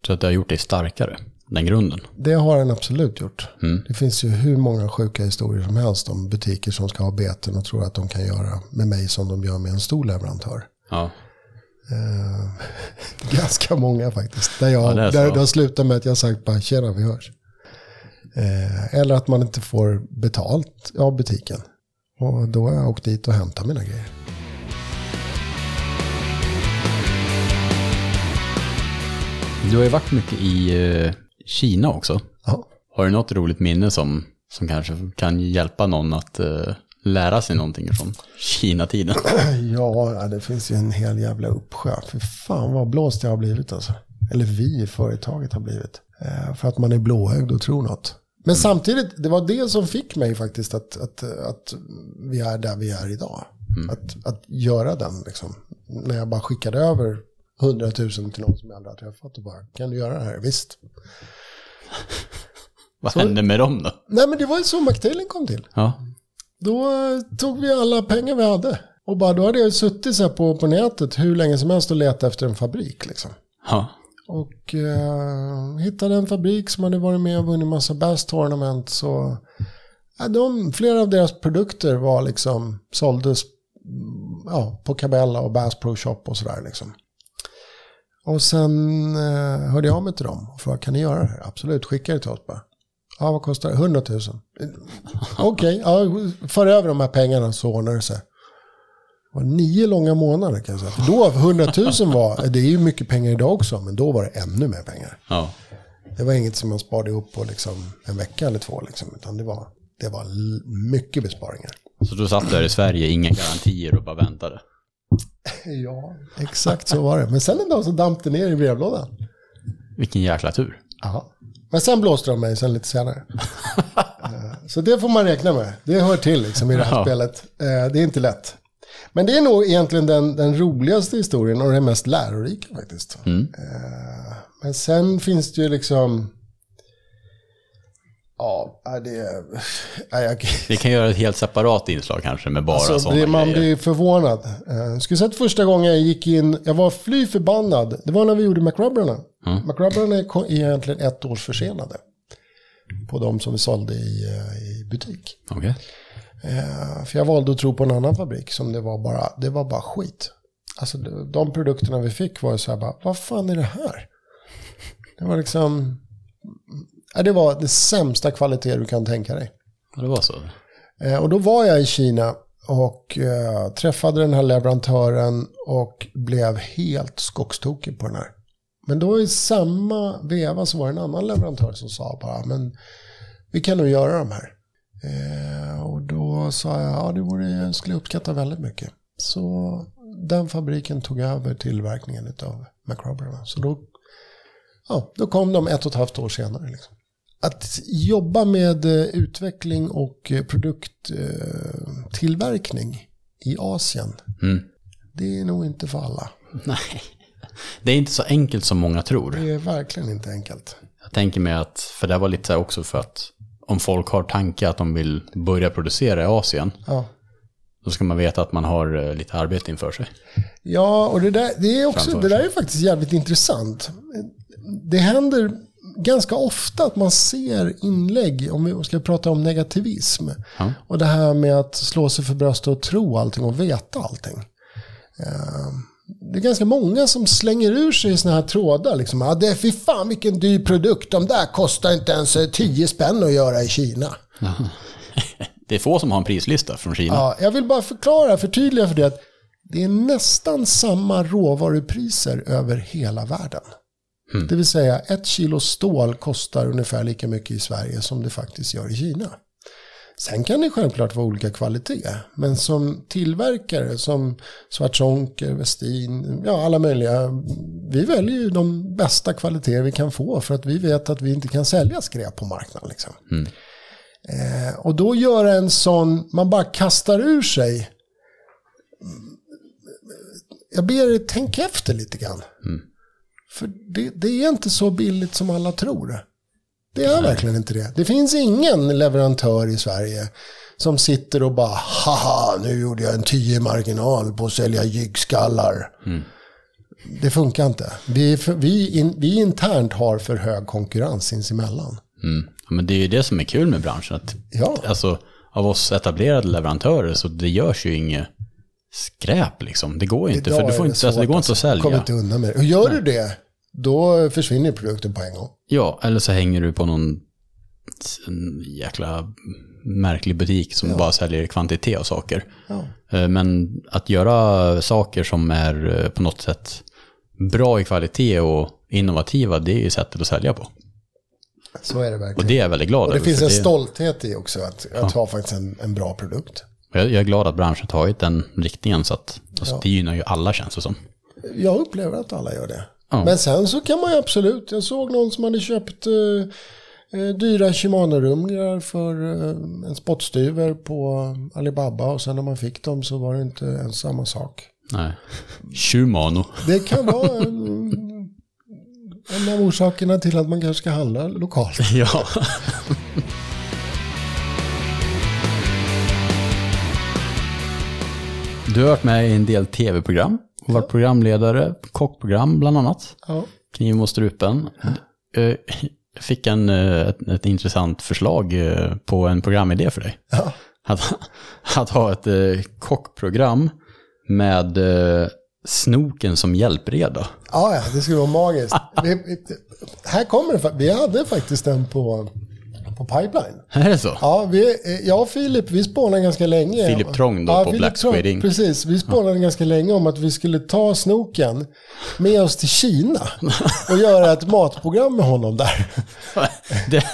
Så att det har gjort dig starkare, den grunden. det har den absolut gjort. Mm. Det finns ju hur många sjuka historier som helst om butiker som ska ha beten och tror att de kan göra med mig som de gör med en stor leverantör. Ja. Eh, ganska många faktiskt. Där, jag, Ja, där, där slutar med att jag sagt bara tjena vi hörs. Eh, eller att man inte får betalt av butiken. Och då har jag åkt dit och hämtat mina grejer. Du har ju varit mycket i eh, Kina också. Ja. Har du något roligt minne som, som kanske kan hjälpa någon att eh, lära sig någonting från Kina-tiden? ja, det finns ju en hel jävla uppsjö. För fan vad blåst jag har blivit alltså. Eller vi i företaget har blivit. Eh, för att man är blåögd och tror något. Men samtidigt, det var det som fick mig faktiskt att, att, att vi är där vi är idag. Att, att göra den liksom. När jag bara skickade över 100 000 till någon som jag aldrig har träffat och bara, kan du göra det här? Visst. Vad hände med dem då? Nej men det var ju så McTailen kom till. Ja. Då eh, tog vi alla pengar vi hade. Och bara då hade jag suttit så här på, på nätet hur länge som helst och letat efter en fabrik liksom. Ja. Och eh, hittade en fabrik som hade varit med och vunnit massa Bass Tournament. Så ja, de, flera av deras produkter var liksom, såldes mm, ja, på Cabela och Bass Pro Shop och sådär liksom. Och sen eh, hörde jag av mig till dem och frågade, kan ni göra det här? Absolut, skicka det till oss bara. Ja, vad kostar det? 100 000. Okej, ja, för över de här pengarna så ordnar det sig. Det var nio långa månader kan jag säga. För då, 100 000 var, det är ju mycket pengar idag också, men då var det ännu mer pengar. Ja. Det var inget som man sparade ihop på liksom en vecka eller två. Liksom, utan det var, det var mycket besparingar. Så du satt där i Sverige, inga garantier och bara väntade? Ja, exakt så var det. Men sen en dag så damp det ner i brevlådan. Vilken jäkla tur. Ja. Men sen blåste de mig sen lite senare. Eh, så det får man räkna med. Det hör till liksom i det här ja. spelet. Eh, det är inte lätt. Men det är nog egentligen den, den roligaste historien och den mest lärorika faktiskt. Mm. Eh, men sen finns det ju liksom... Ja, det... Jag, Vi kan göra ett helt separat inslag kanske med bara alltså, sådana Man grejer. blir förvånad. Jag skulle säga att första gången jag gick in, jag var fly förbannad. Det var när vi gjorde McRubberna. Mm. McRubberna är egentligen ett år försenade. På de som vi sålde i, i butik. Okay. Eh, för jag valde att tro på en annan fabrik som det var bara, det var bara skit. Alltså de produkterna vi fick var så här bara, vad fan är det här? Det var liksom, det var det sämsta kvalitet du kan tänka dig. Ja, det var så? Eh, och då var jag i Kina och uh, träffade den här leverantören och blev helt skogstokig på den här. Men då i samma veva så var det en annan leverantör som sa bara, men vi kan nog göra de här. Eh, och då sa jag, ja det vore, jag skulle uppskatta väldigt mycket. Så den fabriken tog över tillverkningen av McRobberna. Så då, ja, då kom de ett och ett halvt år senare. Liksom. Att jobba med eh, utveckling och eh, produkttillverkning i Asien, mm. det är nog inte för alla. Nej, det är inte så enkelt som många tror. Det är verkligen inte enkelt. Jag tänker mig att, för det var lite också för att om folk har tankar att de vill börja producera i Asien. Ja. Då ska man veta att man har eh, lite arbete inför sig. Ja, och det där, det är, också, det där är faktiskt jävligt intressant. Det händer ganska ofta att man ser inlägg, om vi ska prata om negativism. Ja. Och det här med att slå sig för bröstet och tro allting och veta allting. Uh, det är ganska många som slänger ur sig sådana här trådar. Liksom. Ja, det är fy fan vilken dyr produkt. De där kostar inte ens 10 eh, spänn att göra i Kina. Det är få som har en prislista från Kina. Ja, jag vill bara förklara, förtydliga för det att det är nästan samma råvarupriser över hela världen. Mm. Det vill säga ett kilo stål kostar ungefär lika mycket i Sverige som det faktiskt gör i Kina. Sen kan det självklart vara olika kvalitet. Men som tillverkare, som Svartzonker, Westin, ja alla möjliga. Vi väljer ju de bästa kvaliteter vi kan få för att vi vet att vi inte kan sälja skräp på marknaden. Liksom. Mm. Eh, och då göra en sån, man bara kastar ur sig. Jag ber er tänka efter lite grann. Mm. För det, det är inte så billigt som alla tror. Det är verkligen inte det. Det finns ingen leverantör i Sverige som sitter och bara haha, nu gjorde jag en 10 marginal på att sälja jyggskallar. Mm. Det funkar inte. Vi, vi, in, vi internt har för hög konkurrens sinsemellan. Mm. Men det är ju det som är kul med branschen. Att, ja. Alltså, av oss etablerade leverantörer så det görs ju inget skräp liksom. Det går inte. Idag för du får inte, alltså, det går inte att sälja. Inte undan med det. Och gör Nej. du det, då försvinner produkten på en gång. Ja, eller så hänger du på någon jäkla märklig butik som ja. bara säljer kvantitet av saker. Ja. Eh, men att göra saker som är eh, på något sätt bra i kvalitet och innovativa, det är ju sättet att sälja på. Så är det verkligen. Och det är jag väldigt glad över. Det finns en det... stolthet i också, att, att ha faktiskt en, en bra produkt. Jag, jag, är glad att branschen tagit den riktningen, så att alltså, det gynnar ju alla känns det som. Jag upplever att alla gör det. Men sen så kan man ju absolut, jag såg någon som hade köpt eh, eh dyra Shimano-rumlingar för eh, en spottstyver på Alibaba och sen när man fick dem så var det inte ens samma sak. Nej, Shimano. Det kan vara en, en av orsakerna till att man kanske ska handla lokalt. Ja. Du har varit med i en del tv-program och varit programledare, kockprogram bland annat. Ja. Kniven mot strupen. Eh, jag fick en, eh, ett, ett, intressant förslag eh, på en programidé för dig. Ja. Att, att ha ett kockprogram med snoken som hjälpreda. Ja, ja, det skulle vara magiskt. vi, här kommer det, vi hade faktiskt den på, på pipeline. Är det så? Ja, vi, eh, jag och Filip, vi spånade ganska länge. Filip Trång då ja, på Filip Black Inc. Precis, vi spånade ganska länge om att vi skulle ta snoken med oss till Kina och göra ett matprogram med honom där. Det,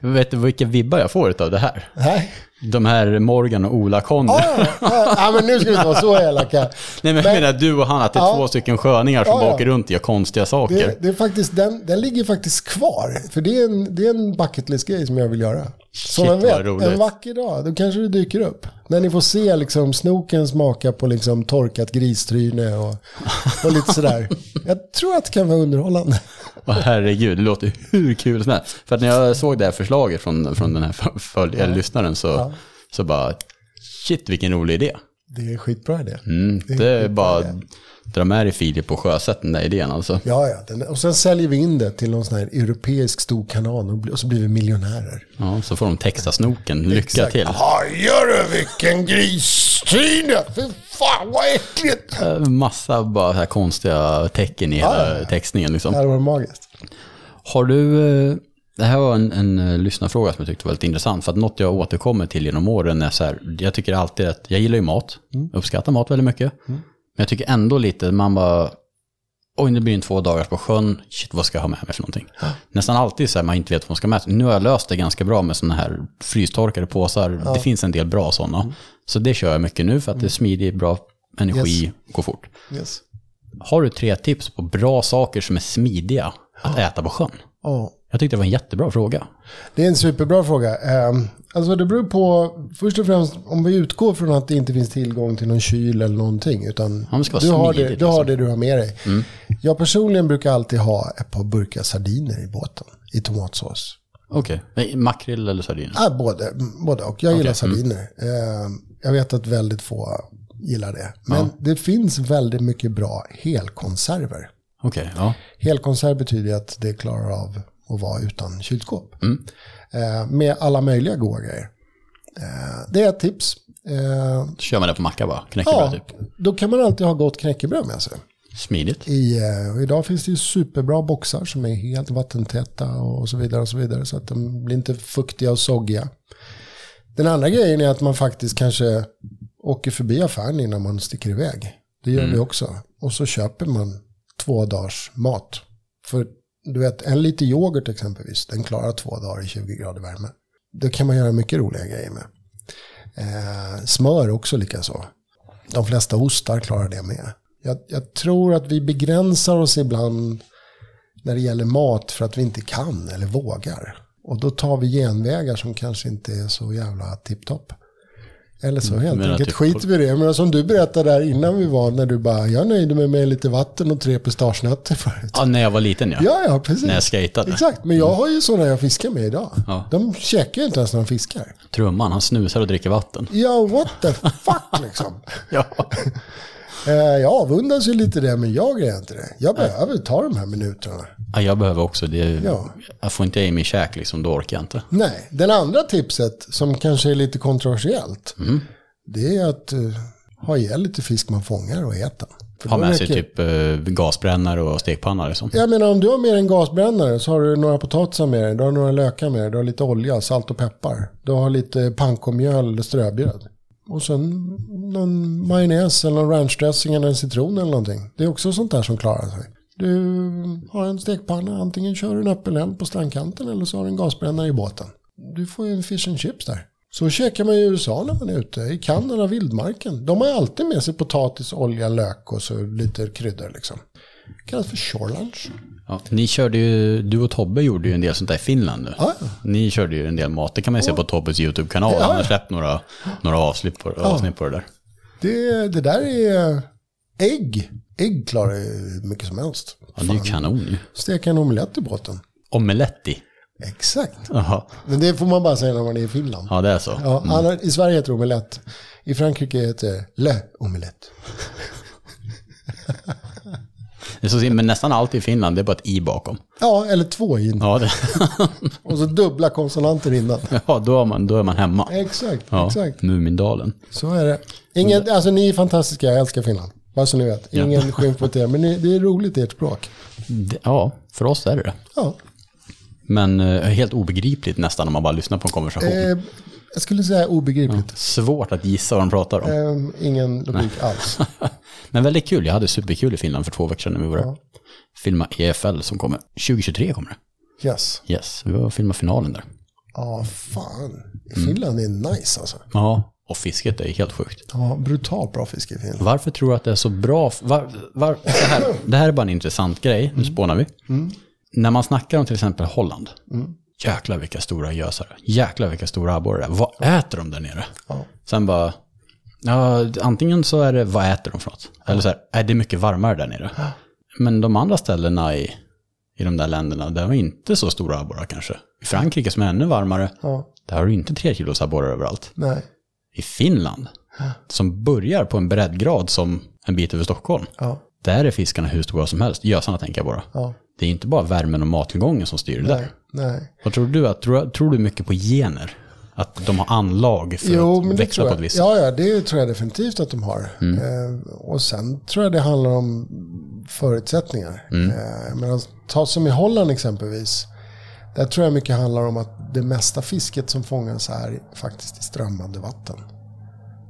vet du vilka vibbar jag får av det här? Nej. De här Morgan och Ola-Conny. Ja, ja, ja, men nu ska vi inte vara så elaka. Nej men jag menar du och han, att det är Ja. två stycken sköningar som Ja, åker runt och gör konstiga saker. Det, det är faktiskt, den, den ligger faktiskt kvar. För det är en, det är en bucket list-grej som jag vill göra. Så Shit, vet, en vacker dag, då kanske det dyker upp. När ni får se liksom snoken smaka på liksom torkat gristryne och, och lite sådär. Jag tror att det kan vara underhållande. Åh herregud, det låter hur kul som helst. För att när jag såg det här förslaget från, från den här föl- följ- eller lyssnaren så, så bara, shit vilken rolig idé. Det är skitbra idé. Mm, det är bara dra med dig Filip och sjösätt den där idén alltså. Ja, ja. Den, och sen säljer vi in det till någon sån här europeisk stor kanal och, så blir vi miljonärer. Ja, så får de texta snoken. Lycka Exakt. till. Hajar du vilken gristryne! Fy fan vad äckligt! Eh, Massa bara här konstiga tecken i hela textningen liksom. Det här var magiskt. Har du, eh, det här var en, en eh, lyssnarfråga som jag tyckte var väldigt intressant. För att något jag återkommer till genom åren är så här, jag tycker alltid att, jag gillar ju mat, uppskattar mat väldigt mycket. Men jag tycker ändå lite, man bara, oj det blir en två dagar på sjön, shit vad ska jag ha med mig för någonting? Nästan alltid så här man inte vet vad man ska med sig. Nu har jag löst det ganska bra med sådana här frystorkade påsar. Det finns en del bra sådana. Så det kör jag mycket nu för att det är smidigt, bra energi, går fort. Yes. Har du tre tips på bra saker som är smidiga att äta på sjön? Ja. Jag tyckte det var en jättebra fråga. Det är en superbra fråga. Ehm, Alltså det beror på, först och främst om vi utgår från att det inte finns tillgång till någon kyl eller någonting. Utan Ja, du, har det, du har liksom. det du har med dig. Jag personligen brukar alltid ha ett par burkar sardiner i båten. I tomatsås. Okej, okay. makrill eller sardiner? Ja, både, både och. Jag gillar mm. sardiner. Ehm, Jag vet att väldigt få gillar det. Men det finns väldigt mycket bra helkonserver. Okej, ja. Helkonserv betyder att det klarar av att vara utan kylskåp. Mm. Eh, med alla möjliga goda grejer. Eh, det är ett tips. Eh, kör man det på macka bara, knäckebröd ja, typ. då kan man alltid ha gott knäckebröd med sig. Smidigt. I, eh, och idag finns det ju superbra boxar som är helt vattentäta och så vidare. och Så vidare så att de blir inte fuktiga och soggiga. Den andra grejen är att man faktiskt kanske åker förbi affären innan man sticker iväg. Det gör vi också. Och så köper man två dagars mat. För du vet, en liter yoghurt exempelvis, den klarar två dagar i 20 grader värme. Det kan man göra mycket roliga grejer med. Eh, smör också likaså. De flesta ostar klarar det med. Jag, jag tror att vi begränsar oss ibland när det gäller mat för att vi inte kan eller vågar. Och då tar vi genvägar som kanske inte är så jävla tipptopp. Eller så helt menar enkelt typ- skiter vi i det. Men som du berättade där innan vi var, när du bara, jag nöjde mig med lite vatten och tre pistagenötter förut. Ja, när jag var liten ja. Ja, ja, precis. När jag skejtade. Exakt, men jag har ju sådana jag fiskar med idag. Ja. De käkar ju inte ens när de fiskar. Trumman, han snusar och dricker vatten. Ja, what the fuck liksom. Ja. Eh, jag avundas ju lite det, men jag är inte det. Jag behöver ta de här minuterna. ja jag behöver också det. Ja. Jag får inte i mig käk liksom, då orkar jag inte. Nej, den andra tipset som kanske är lite kontroversiellt. Mm. Det är att uh, ha ihjäl lite fisk man fångar och äta. För Ha med sig räcker- typ eh, gasbrännare och stekpanna liksom. Jag menar om du har med dig en gasbrännare så har du några potatisar med dig, du har några lökar med dig, du har lite olja, salt och peppar. Du har lite pankomjöl eller ströbröd. Och sen någon majonnäs eller någon ranchdressing eller en citron eller någonting. Det är också sånt där som klarar sig. Du har en stekpanna, antingen kör du en öppen eld på strandkanten eller så har du en gasbrännare i båten. Du får ju en fish and chips där. Så käkar man i USA när man är ute, i Kanada, vildmarken. De har alltid med sig potatis, olja, lök och så lite kryddor liksom. Det Kallas för shore lunch. Ja, ni körde ju, du och Tobbe gjorde ju en del sånt där i Finland nu. Ja. Ni körde ju en del mat, det kan man ju se på Tobbes YouTube-kanal. Han har släppt några, några avsnitt, på, avsnitt på det där. Det, det där är ägg. Ägg klarar ju mycket som helst. Ja, det är ju kanon ju. Steka en omelett i båten. Omeletti. Exakt. Jaha. Men det får man bara säga när man är i Finland. Ja, det är så. Ja, annars- I Sverige heter det omelett. I Frankrike heter det le omelett. Det är så, men nästan allt i Finland, det är bara ett i bakom. Ja, eller två in. Ja, det, Och så dubbla konsonanter innan. ja då, är man, då är man hemma. Exakt, Ja, exakt. Mumindalen. Så är det. Ingen, alltså ni är fantastiska, jag älskar Finland. Bara så ni vet. Ingen skymf mot er, men ni, det är roligt i ert språk. Det, ja, för oss är det det. Ja, Men eh, helt obegripligt nästan om man bara lyssnar på en konversation. Eh, jag skulle säga obegripligt. Svårt att gissa vad de pratar om. Eh, ingen logik alls. Men väldigt kul. Jag hade superkul i Finland för två veckor sedan när vi var där. Ja. Filma EFL som kommer. 2023 kommer det. Yes. Yes, vi var och filmade finalen där. Ja, fan. Finland är nice alltså. Ja, och fisket är helt sjukt. Ja, brutalt bra fiske i Finland. Varför tror du att det är så bra? Var, var, så här, det här är bara en intressant grej, nu spånar vi. När man snackar om till exempel Holland, jäklar vilka stora gösare, jäklar vilka stora abborrar det är. Vad äter de där nere? Ja. Sen bara, ja, antingen så är det, vad äter de för något? Eller så här, är det mycket varmare där nere? Men de andra ställena i, i de där länderna, där var inte så stora abborrar kanske. I Frankrike som är ännu varmare, Ja, där har du inte tre kilos abborrar överallt. nej. I Finland, som börjar på en breddgrad som en bit över Stockholm, Ja, där är fiskarna hur stora som helst. Gösarna tänker jag bara. ja, Det är inte bara värmen och mattillgången som styr det nej, där. Nej. Vad tror du? Att, tror, tror du mycket på gener? Att de har anlag för Jo, att tror på ett visst Ja, ja, det tror jag definitivt att de har. Eh, och sen tror jag det handlar om förutsättningar. Eh, men ta som i Holland exempelvis. Där tror jag mycket handlar om att det mesta fisket som fångas är faktiskt i strömmande vatten.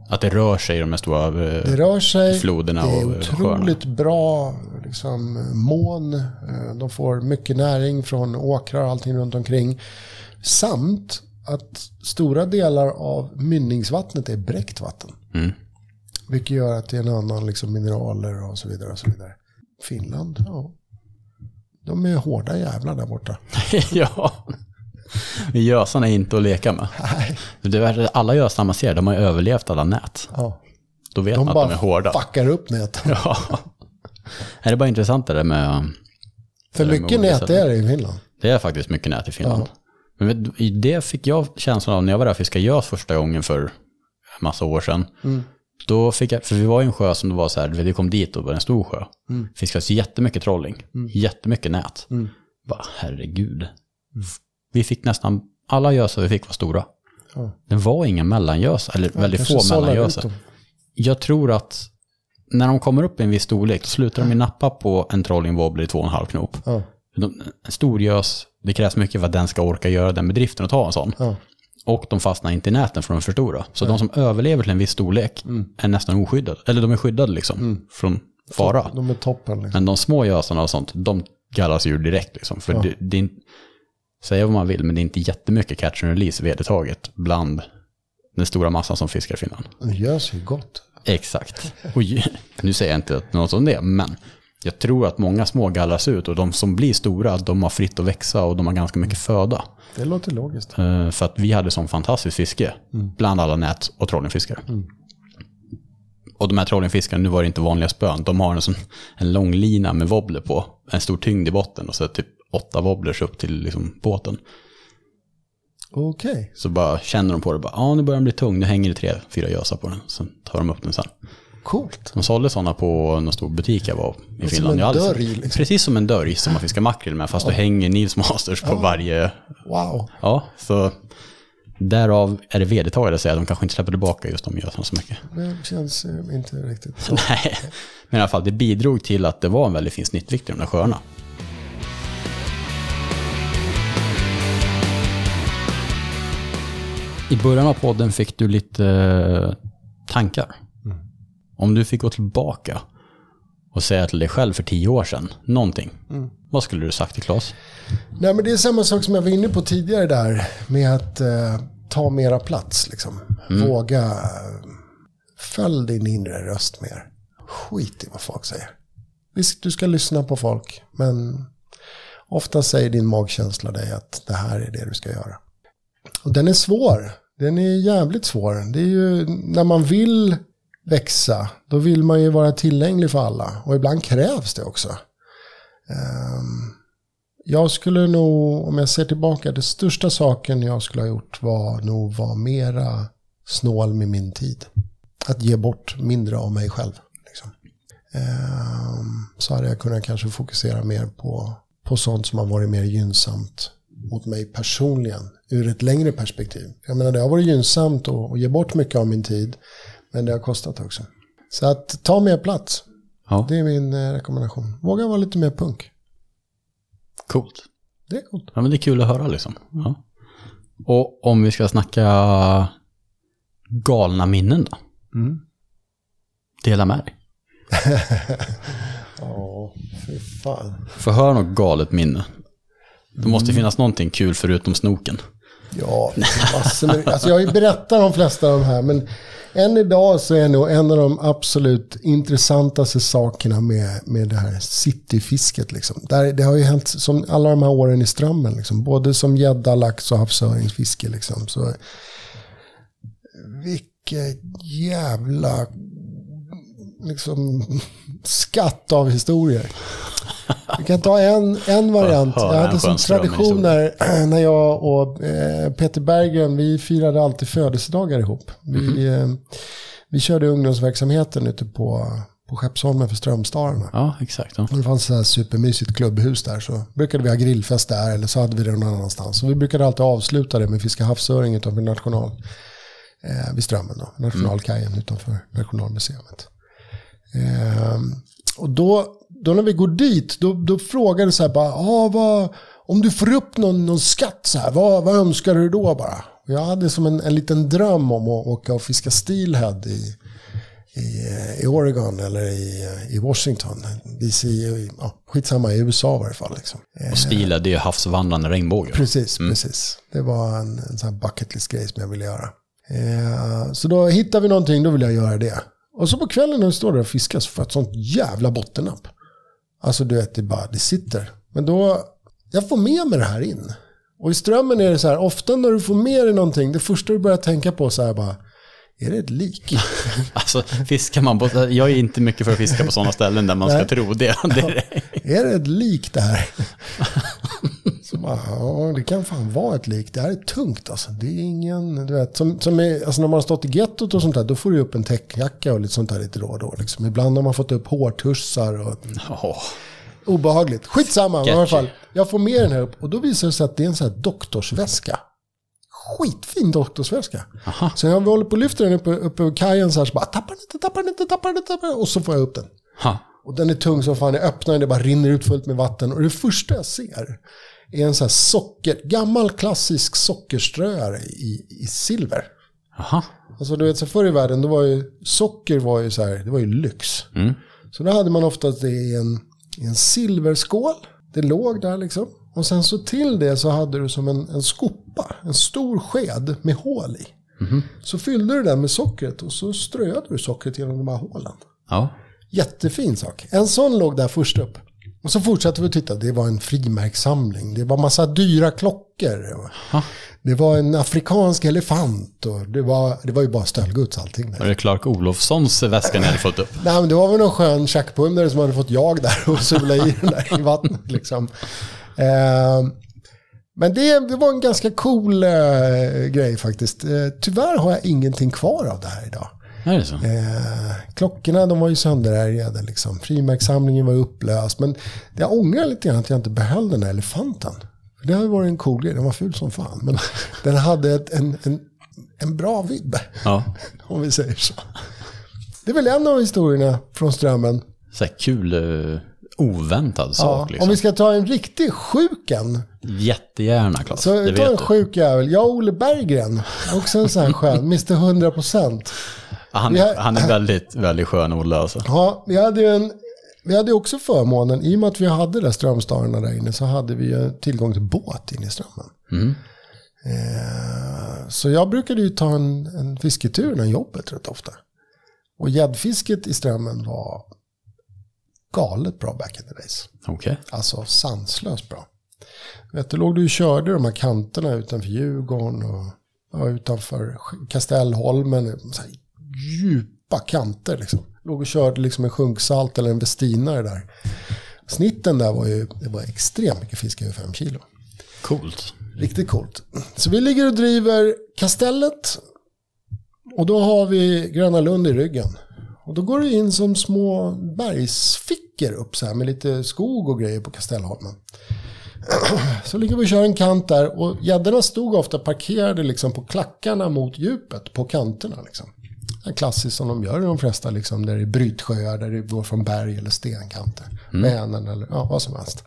Att det rör sig i de här stora eh, Det rör sig, floderna det är otroligt bra liksom, mån. Eh, De får mycket näring från åkrar och allting runt omkring. Samt att stora delar av mynningsvattnet är bräckt vatten. Mm. Vilket gör att det är en annan liksom, mineraler och så vidare. Och så vidare. Finland, ja. De är hårda jävlar där borta. ja. Men Gösarna är inte att leka med. Nej. Det är, alla gösar man ser, de har överlevt alla nät. Ja. Då vet De man att de är bara hårda. fuckar upp näten. Ja. Är det bara intressant det där med... För det där med mycket olika nät är det i Finland. Det är faktiskt mycket nät i Finland. Men du, i det fick jag känslan av när jag var där och fiskade gös första gången för en massa år sedan. Då fick jag, för vi var i en sjö som det var så här, vi kom dit och det var en stor sjö. Mm. Fiskades jättemycket trolling, jättemycket nät. Bara, herregud. Vi fick nästan, alla gösar vi fick var stora. Ja. Det var inga mellangösar, eller väldigt Kanske få mellangösar. Jag tror att när de kommer upp i en viss storlek, då slutar de ju nappa på en trolling wobbler i två och en halv knop. Ja. De, en stor gös, det krävs mycket för att den ska orka göra den bedriften och ta en sån. Ja. Och de fastnar inte i näten för de är för stora. Så de som överlever till en viss storlek Mm. är nästan oskyddade. Eller de är skyddade liksom från fara. De är toppen liksom. Men de små gösarna och sånt, de gallas ur direkt liksom. För det, det är säga vad man vill, men det är inte jättemycket catch and release vedertaget bland den stora massan som fiskar i Finland. Det görs ju gott. Exakt. Och nu säger jag inte något om det, men jag tror att många små gallras ut och de som blir stora, de har fritt att växa och de har ganska mycket föda. Det låter logiskt. Eh, För att vi hade sån fantastiskt fiske bland alla nät och trollingfiskare. Och de här trollingfiskarna, nu var det inte vanliga spön, de har en, sån, en lång lina med wobbler på, en stor tyngd i botten och så typ åtta wobblers upp till liksom båten. Okej. Så bara känner de på det, bara, ja nu börjar den bli tung, nu hänger det tre, fyra gösar på den. Sen tar de upp den sen. Coolt. De sålde sådana på någon stor butik jag var i som Finland. en Jag dörr liksom. Precis som en dörr som man fiskar makrill med, fast du hänger Nils Masters på varje... Wow. Ja, så därav är det vedertaget att säga att de kanske inte släpper tillbaka just de gösarna så mycket. Det känns eh, inte riktigt så. Nej, men i alla fall det bidrog till att det var en väldigt fin snittvikt i de där sjöarna. I början av podden fick du lite eh, tankar. Om du fick gå tillbaka och säga till dig själv för tio år sedan, någonting. Vad skulle du sagt till Claes? Nej men det är samma sak som jag var inne på tidigare där. Med att eh, ta mera plats liksom. Våga. eh, Följ din inre röst mer. Skit i vad folk säger. Visst, du ska lyssna på folk. Men ofta säger din magkänsla dig att det här är det du ska göra. Och den är svår. Den är jävligt svår. Det är ju när man vill växa. Då vill man ju vara tillgänglig för alla. Och ibland krävs det också. Ehm, jag skulle nog, om jag ser tillbaka, det största saken jag skulle ha gjort var nog vara mera snål med min tid. Att ge bort mindre av mig själv. Liksom. Ehm, så hade jag kunnat kanske fokusera mer på, på sånt som har varit mer gynnsamt mot mig personligen. Ur ett längre perspektiv. Jag menar det har varit gynnsamt att, att ge bort mycket av min tid. Men det har kostat också. Så att ta mer plats. Ja, Det är min eh, rekommendation. Våga vara lite mer punk. coolt. Det är coolt. Ja, men det är kul att höra liksom. Ja. Och om vi ska snacka galna minnen då? Mm. Dela med dig. Ja, fy fan. Få höra något galet minne. Det måste finnas någonting kul förutom snoken. Ja, massor med, alltså jag har ju berättat de flesta av de här, men än idag så är nog en av de absolut intressantaste sakerna med, med det här cityfisket. Liksom. Där, det har ju hänt som alla de här åren i strömmen, liksom. både som gädda, lax och havsöringsfiske. Liksom. Så, vilket jävla liksom, skatt av historier. Vi kan ta en, en variant. Jag en hade som ström i tradition när, när jag och eh, Peter Berggren, vi firade alltid födelsedagar ihop. Vi, eh, vi körde ungdomsverksamheten ute på, på Skeppsholmen för Strömstararna. Ja, exakt. Ja. Det fanns ett så här supermysigt klubbhus där. Så brukade vi ha grillfest där eller så hade vi det någon annanstans. Och vi brukade alltid avsluta det med fiska havsöring utanför national, eh, vid Strömmen. Då, nationalkajen utanför Nationalmuseet. Eh, och då, då när vi går dit, då, då frågar det så här bara, ah, vad, om du får upp någon, någon skatt så här, vad, vad önskar du då bara? Och jag hade som en, en liten dröm om att åka och fiska steelhead i, i, i Oregon eller i, i Washington. DC, ja, skitsamma, i USA i varje fall. Liksom. Eh, Och stila, det är ju havsvandrande regnbågar. Precis, precis. Det var en, en sån här bucket list grej som jag ville göra. Eh, så då hittar vi någonting, då vill jag göra det. Och så på kvällen när vi står där och fiskar så får jag ett sånt jävla bottennapp. Alltså du vet, det bara, det sitter. Men då, jag får med mig det här in. Och i strömmen är det så här, ofta när du får med dig någonting, det första du börjar tänka på så här bara, är det ett lik? Alltså, fiskar man på... Jag är inte mycket för att fiska på sådana ställen där man ska tro det. det är, är det ett lik det här? Så bara, ja, det kan fan vara ett lik. Det här är tungt alltså. Det är ingen, du vet, som, som är, alltså när man har stått i gettot och sånt där, då får du upp en täckjacka och lite sånt där lite då och då. Liksom. Ibland har man fått upp hårtussar och Åh, obehagligt. Skitsamma, i alla fall. Jag får med den här upp och då visar det sig att det är en sån här doktorsväska. Skitfin doktorsväska. Aha. Så vi håller på och lyfter den uppe, uppe på kajen så här så bara, tappar den inte, tappar den inte, tappar den inte, tappar den inte. Och så får jag upp den. ha. Och den är tung som fan. Jag öppnar den, det bara rinner ut fullt med vatten. Och det första jag ser är en sån här socker, gammal klassisk sockerströare i, i silver. Aha. Alltså du vet, så förr i världen, då var ju socker var ju så här, det var ju lyx. Mm. Så då hade man ofta det i en, i en silverskål. Det låg där liksom. Och sen så till det så hade du som en, en skopa, en stor sked med hål i. Så fyllde du den med sockret och så ströade du sockret genom de här hålen. Ja. Jättefin sak. En sån låg där först upp. Och så fortsatte vi att titta. Det var en frimärkssamling. Det var massa dyra klockor. Ha. Det var en afrikansk elefant. Och det, var, det var ju bara stöldgods allting. Var Där. det Clark Olofssons väska ni hade fått upp? Nej, men det var väl någon skön tjackpundare som hade fått jag där och sula i den där i vattnet. Liksom. Eh, men det, det var en ganska cool eh, grej faktiskt. Eh, tyvärr har jag ingenting kvar av det här idag. Är det så? Eh, klockorna de var ju sönderärgade. Liksom. Frimärkssamlingen var upplöst. Men jag ångrar lite grann att jag inte behöll den där elefanten. För det hade varit en cool grej. Den var ful som fan. Men den hade ett, en, en, en bra vibb. Ja. Om vi säger så. Det är väl en av historierna från Strömmen. Så kul, uh, oväntad Ja, sak liksom. Om vi ska ta en riktig sjuken. Jättegärna Claes, Så det ta en sjuk jävel. Jag och Olle Berggren. Också en sån här skön. Mr 100%. Han, har- han är väldigt, väldigt skön Olle alltså. Ja, vi hade ju en... Vi hade också förmånen, i och med att vi hade där strömstararna där inne så hade vi ju tillgång till båt in i strömmen. Mm. Eh, så jag brukade ju ta en, en fisketur innan jobbet rätt ofta. Och gäddfisket i strömmen var galet bra back in the days. Okej. Alltså sanslöst bra. Vet du, låg du och körde de här kanterna utanför Djurgården och ja, utanför Kastellholmen. Så här, djupa kanter liksom. Låg och körde liksom en sjunksalt eller en vestinare där. Snitten där var ju, det var extremt mycket fisk över fem kilo. Coolt. Riktigt coolt. Så vi ligger och driver kastellet. Och då har vi Gröna Lund i ryggen. Och då går det in som små bergsfickor upp så här med lite skog och grejer på Kastellholmen. Så ligger vi och kör en kant där och gäddorna stod ofta parkerade liksom på klackarna mot djupet på kanterna. Liksom. Klassiskt som de gör i de flesta, liksom, där det är brytsjöar, där det går från berg eller stenkanter. Vänern eller ja, vad som helst.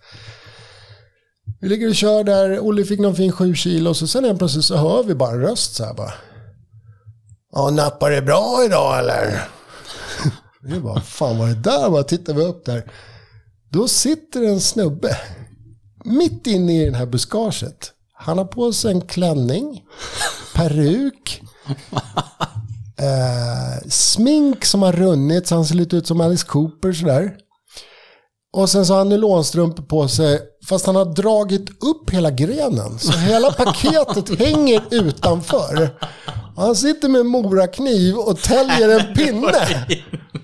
Vi ligger och kör där, Olle fick någon fin sju kilo och så sen helt plötsligt så hör vi bara en röst så här bara. Ja, nappar det bra idag eller? Vi bara, fan var det där? Bara tittar vi upp där. Då sitter en snubbe mitt inne i det här buskaget. Han har på sig en klänning, peruk, eh, smink som har runnit så han ser lite ut som Alice Cooper sådär. Och sen så har han nylonstrumpor på sig, fast han har dragit upp hela grenen. Så hela paketet hänger utanför. Han sitter med en morakniv och täljer en pinne.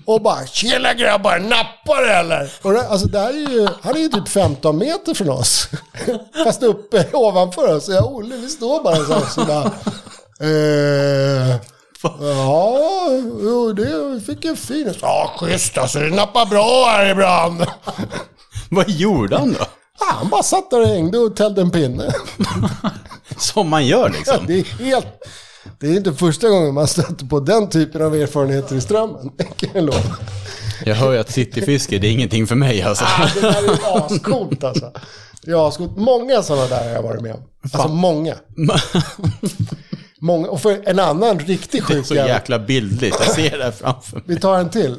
Och bara “Tjena grabbar, nappar eller?” och det, alltså, det är ju, Han är ju typ 15 meter från oss. Fast uppe ovanför oss. Jag och Olle, vi står bara så här. Så bara, eh, Ja, jo, det fick en fin... Ja, schysst alltså. Det nappar bra här ibland. Vad gjorde han då? Ja, han bara satt där och hängde och täljde en pinne. Som man gör Ja, liksom. det är helt... Det är inte första gången man stöter på den typen av erfarenheter i strömmen. Kan jag lova. Jag hör ju att cityfiske, det är ingenting för mig alltså. Ah, det där är ascoolt alltså. Det är ascoolt. Många sådana där har jag varit med om. Alltså många. Många. Och för en annan riktigt Det är sjuk så jävel- jäkla bildligt, jag ser det här framför mig. Vi tar en till.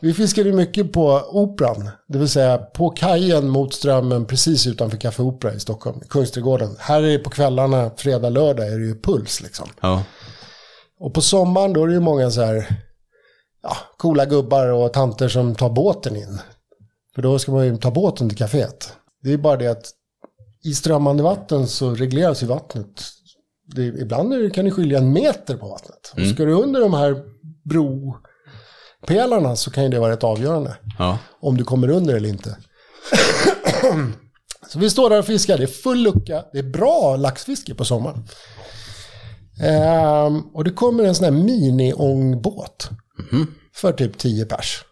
Vi fiskade mycket på Operan. Det vill säga på kajen mot Strömmen precis utanför Café Opera i Stockholm. Kungsträdgården. Här är det på kvällarna, fredag, lördag är det ju puls liksom. Ja. Och på sommaren då är det ju många så här ja, coola gubbar och tanter som tar båten in. För då ska man ju ta båten till kaféet. Det är bara det att i strömmande vatten så regleras ju vattnet. Det, ibland kan det skilja en meter på vattnet. Och ska du under de här bropelarna så kan ju det vara rätt avgörande. ja. Om du kommer under eller inte. så vi står där och fiskar. Det är full lucka. Det är bra laxfiske på sommaren. Ehm, och det kommer en sån här mini-ångbåt. För typ 10 pers.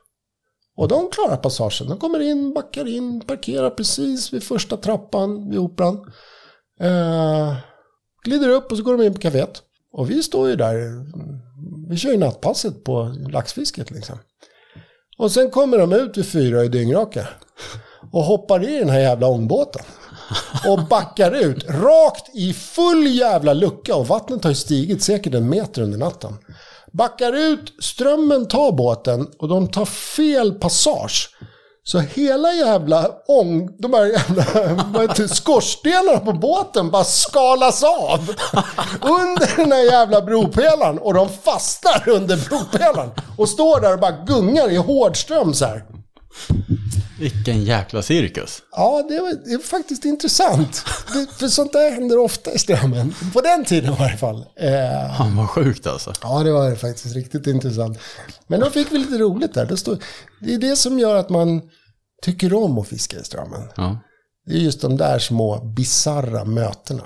Och de klarar passagen. De kommer in, backar in, parkerar precis vid första trappan vid operan. Uh, glider upp och så går de in på kaféet. Och vi står ju där. Vi kör ju nattpasset på laxfisket liksom. Och sen kommer de ut vid fyra och är dyngraka. Och hoppar i den här jävla ångbåten. Och backar ut rakt i full jävla lucka. Och vattnet har ju stigit säkert en meter under natten. Backar ut, strömmen tar båten och de tar fel passage. Så hela jävla ång, de här jävla skorstenarna på båten bara skalas av. Under den här jävla bropelaren. Och de fastnar under bropelaren. Och står där och bara gungar i hårdström så här. Vilken jäkla cirkus. Ja, det, var, det är faktiskt intressant. Det, för sånt där händer ofta i strömmen. På den tiden i varje fall. Eh, Fan vad sjukt alltså. ja, det var faktiskt riktigt intressant. Men då fick vi lite roligt där. Det, stod, det är det som gör att man tycker om att fiska i strömmen. Ja. Det är just de där små bizarra mötena.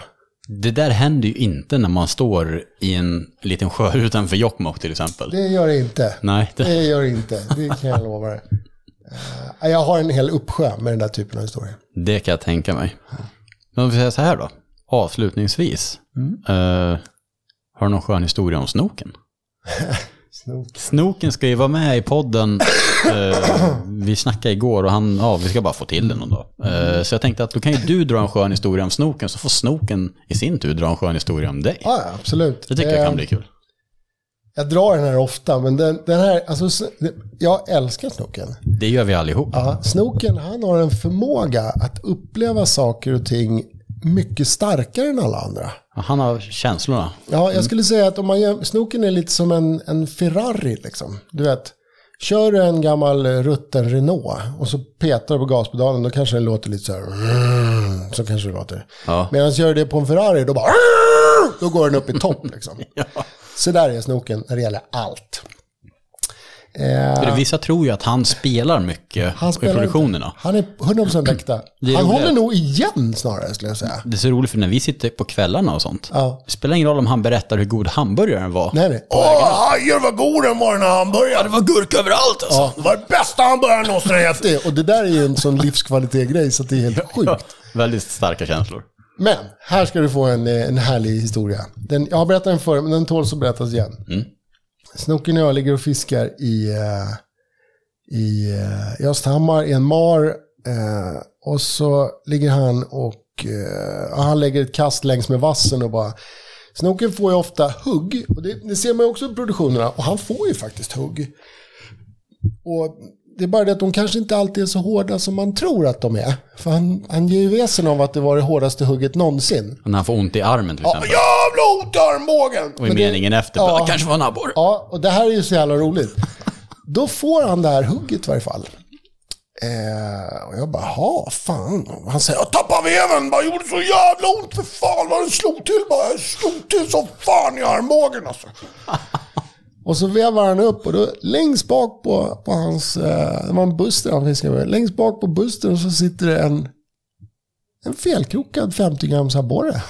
Det där händer ju inte när man står i en liten sjö utanför Jokkmokk till exempel. Det gör det inte. Nej, det, Det gör det inte. Det kan jag lova dig. Eh, jag har en hel uppsjö med den där typen av historier. det kan jag tänka mig. Men om vi säger så här då. Avslutningsvis. Eh, har du någon skön historia om snoken? Snok. Snoken ska ju vara med i podden. Eh, vi snackade igår och han, ja vi ska bara få till det någon dag. Eh, så jag tänkte att då kan ju du dra en skön historia om snoken så får snoken i sin tur dra en skön historia om dig. Ja, absolut. Det tycker jag Eh, kan bli kul. Jag drar den här ofta, men den, den här, alltså, jag älskar snoken. Det gör vi allihop. Ja, snoken, han har en förmåga att uppleva saker och ting mycket starkare än alla andra. Han har känslorna. Ja, jag skulle säga att om man gör, snoken är lite som en, en Ferrari liksom. Du vet, kör du en gammal rutten Renault och så petar du på gaspedalen, då kanske den låter lite så här. "Mm", Så kanske det låter. Ja. Medan gör du det på en Ferrari, då bara. Då går den upp i topp liksom. Ja. Så där är snoken när det gäller allt. Eh, vissa tror ju att han spelar mycket han i spelar produktionerna. inte. Han är 100% äkta. Han roligt. håller nog igen snarare skulle jag säga. Det är så roligt för när vi sitter på kvällarna och sånt. Ja. Det spelar ingen roll om han berättar hur god hamburgaren var. Nej, nej. Åh, hajar vad god den var den här hamburgaren. Det var gurka överallt alltså. Ja. Det var den bästa hamburgaren någonsin jag ätit. Det, och det där är ju en sån livskvalitet-grej så det är helt sjukt. Väldigt starka känslor. Men här ska du få en, eh, en härlig historia. Den, jag har berättat den förr, men den tåls att berättas igen. Mm. Snoken och jag ligger och fiskar i, eh, i, eh, i Östhammar i en mar. Och så ligger han och han lägger ett kast längs med vassen och bara... Snoken får ju ofta hugg, och det, det ser man ju också i produktionerna, och han får ju faktiskt hugg. Och det är bara det att de kanske inte alltid är så hårda som man tror att de är. För han, han ger ju väsen av att det var det hårdaste hugget någonsin. När han får ont i armen till exempel. Jävla ont i armbågen! och i men det- meningen efter, ja. kanske var en abborre. Ja, och det här är ju så jävla roligt. Då får han det här hugget i varje fall. Eh, och jag bara, ha fan. Och Han säger, Jag tappade veven, bara gjorde så jävla ont för fan vad den slog till bara. Jag slog till så fan i armbågen alltså. Och så vevar han upp och då längst bak på, på hans, eh, det var en buster han fiskade med. Längst bak på bustern så sitter det en, en felkrokad 50 grams abborre.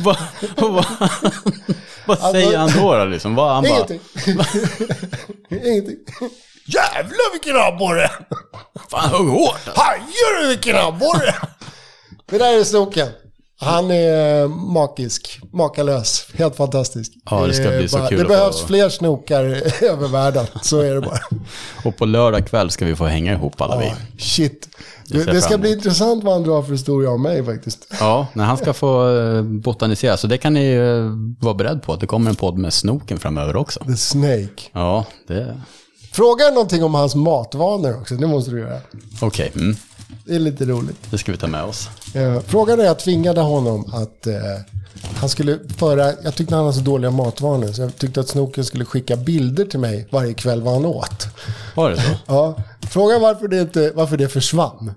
Vad vad- vad säger han då? då liksom? Vad, han bara, Ingenting. Ingenting. Jävlar vilken abborre! fan hugg hårt. Hajar du vilken abborre! Det där är Snoken. Han är eh, magisk, makalös, helt fantastisk. Ja, det ska bli så bara, kul Det behövs få- fler snokar över världen, så är det bara. Och på lördag kväll ska vi få hänga ihop alla vi. Ja, shit. Det Det, ska bli intressant vad han drar för historia om mig faktiskt. Ja, när han ska få eh, botanisera. Så det kan ni eh, vara beredd på, det kommer en podd med snoken framöver också. The Snake. Ja, det... Fråga någonting om hans matvanor också, det måste du göra. Okej, mm, Det är lite roligt. det ska vi ta med oss. Eh, Frågan är jag tvingade honom att eh, han skulle föra, jag tyckte han hade så dåliga matvanor så jag tyckte att Snoken skulle skicka bilder till mig varje kväll vad han åt. Var det så? Ja, fråga varför det, inte, varför det försvann.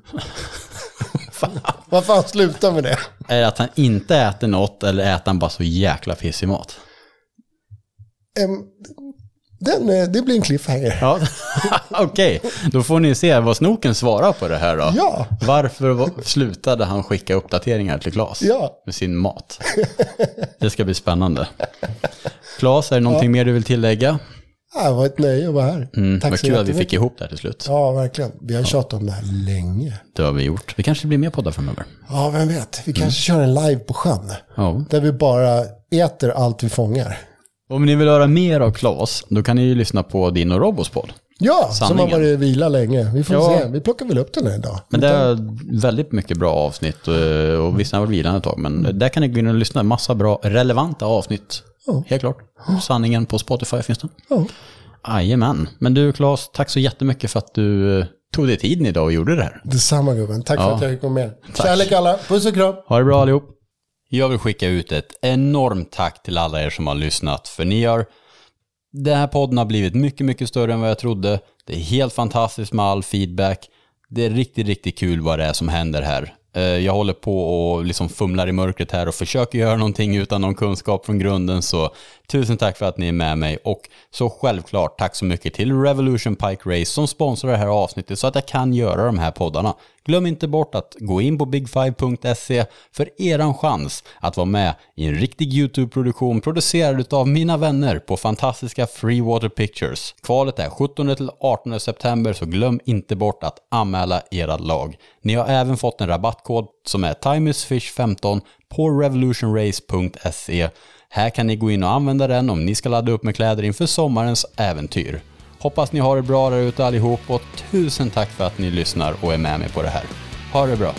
varför han slutade med det. Är det att han inte äter något eller äter han bara så jäkla pissig mat? Em, den, eh, det blir en cliffhanger. Ja, okej. Då får ni se vad snoken svarar på det här då. Ja. Varför va- slutade han skicka uppdateringar till Claes? Ja. Med sin mat. Det ska bli spännande. Claes, är det någonting mer du vill tillägga? Ja, det var ett nöje att vara här. Mm, Tack vad så kul att vi fick ihop det här till slut. Ja, verkligen. Vi har tjatat om det här länge. Det har vi gjort. Det kanske blir mer poddar framöver. Ja, vem vet. Vi kanske kör en live på sjön. Ja. Där vi bara äter allt vi fångar. Om ni vill höra mer av Claes, då kan ni ju lyssna på din och Robos podd. Ja, som har Sanningen. varit i vila länge. Vi får Ja. se. Vi plockar väl upp den här idag. Men det är väldigt mycket bra avsnitt och, och vissa har varit vilande ett tag. Men där kan ni gå in och lyssna. Massa bra, relevanta avsnitt. Ja. Helt klart. Sanningen på Spotify finns den. Ja. Jajamän. Men du Claes, tack så jättemycket för att du eh, tog dig tiden idag och gjorde det här. Detsamma gubben. Tack för Ja. att jag fick vara med. Kärlek alla. Puss och kram. Ha det bra allihop. Jag vill skicka ut ett enormt tack till alla er som har lyssnat. För ni har... Den här podden har blivit mycket, mycket större än vad jag trodde. Det är helt fantastiskt med all feedback. Det är riktigt, riktigt kul vad det är som händer här. Eh, jag håller på och liksom fumlar i mörkret här och försöker göra någonting utan någon kunskap från grunden. Så tusen tack för att ni är med mig och så självklart tack så mycket till Revolution Pike Race som sponsrar det här avsnittet så att jag kan göra de här poddarna. Glöm inte bort att gå in på big5.se för eran chans att vara med i en riktig YouTube-produktion producerad av mina vänner på fantastiska Freewater Pictures. Kvalet är 17-18 september så glöm inte bort att anmäla era lag. Ni har även fått en rabattkod som är timeisfish15 på revolutionrace.se. Här kan ni gå in och använda den om ni ska ladda upp med kläder inför sommarens äventyr. Hoppas ni har det bra där ute allihop och tusen tack för att ni lyssnar och är med mig på det här. Ha det bra!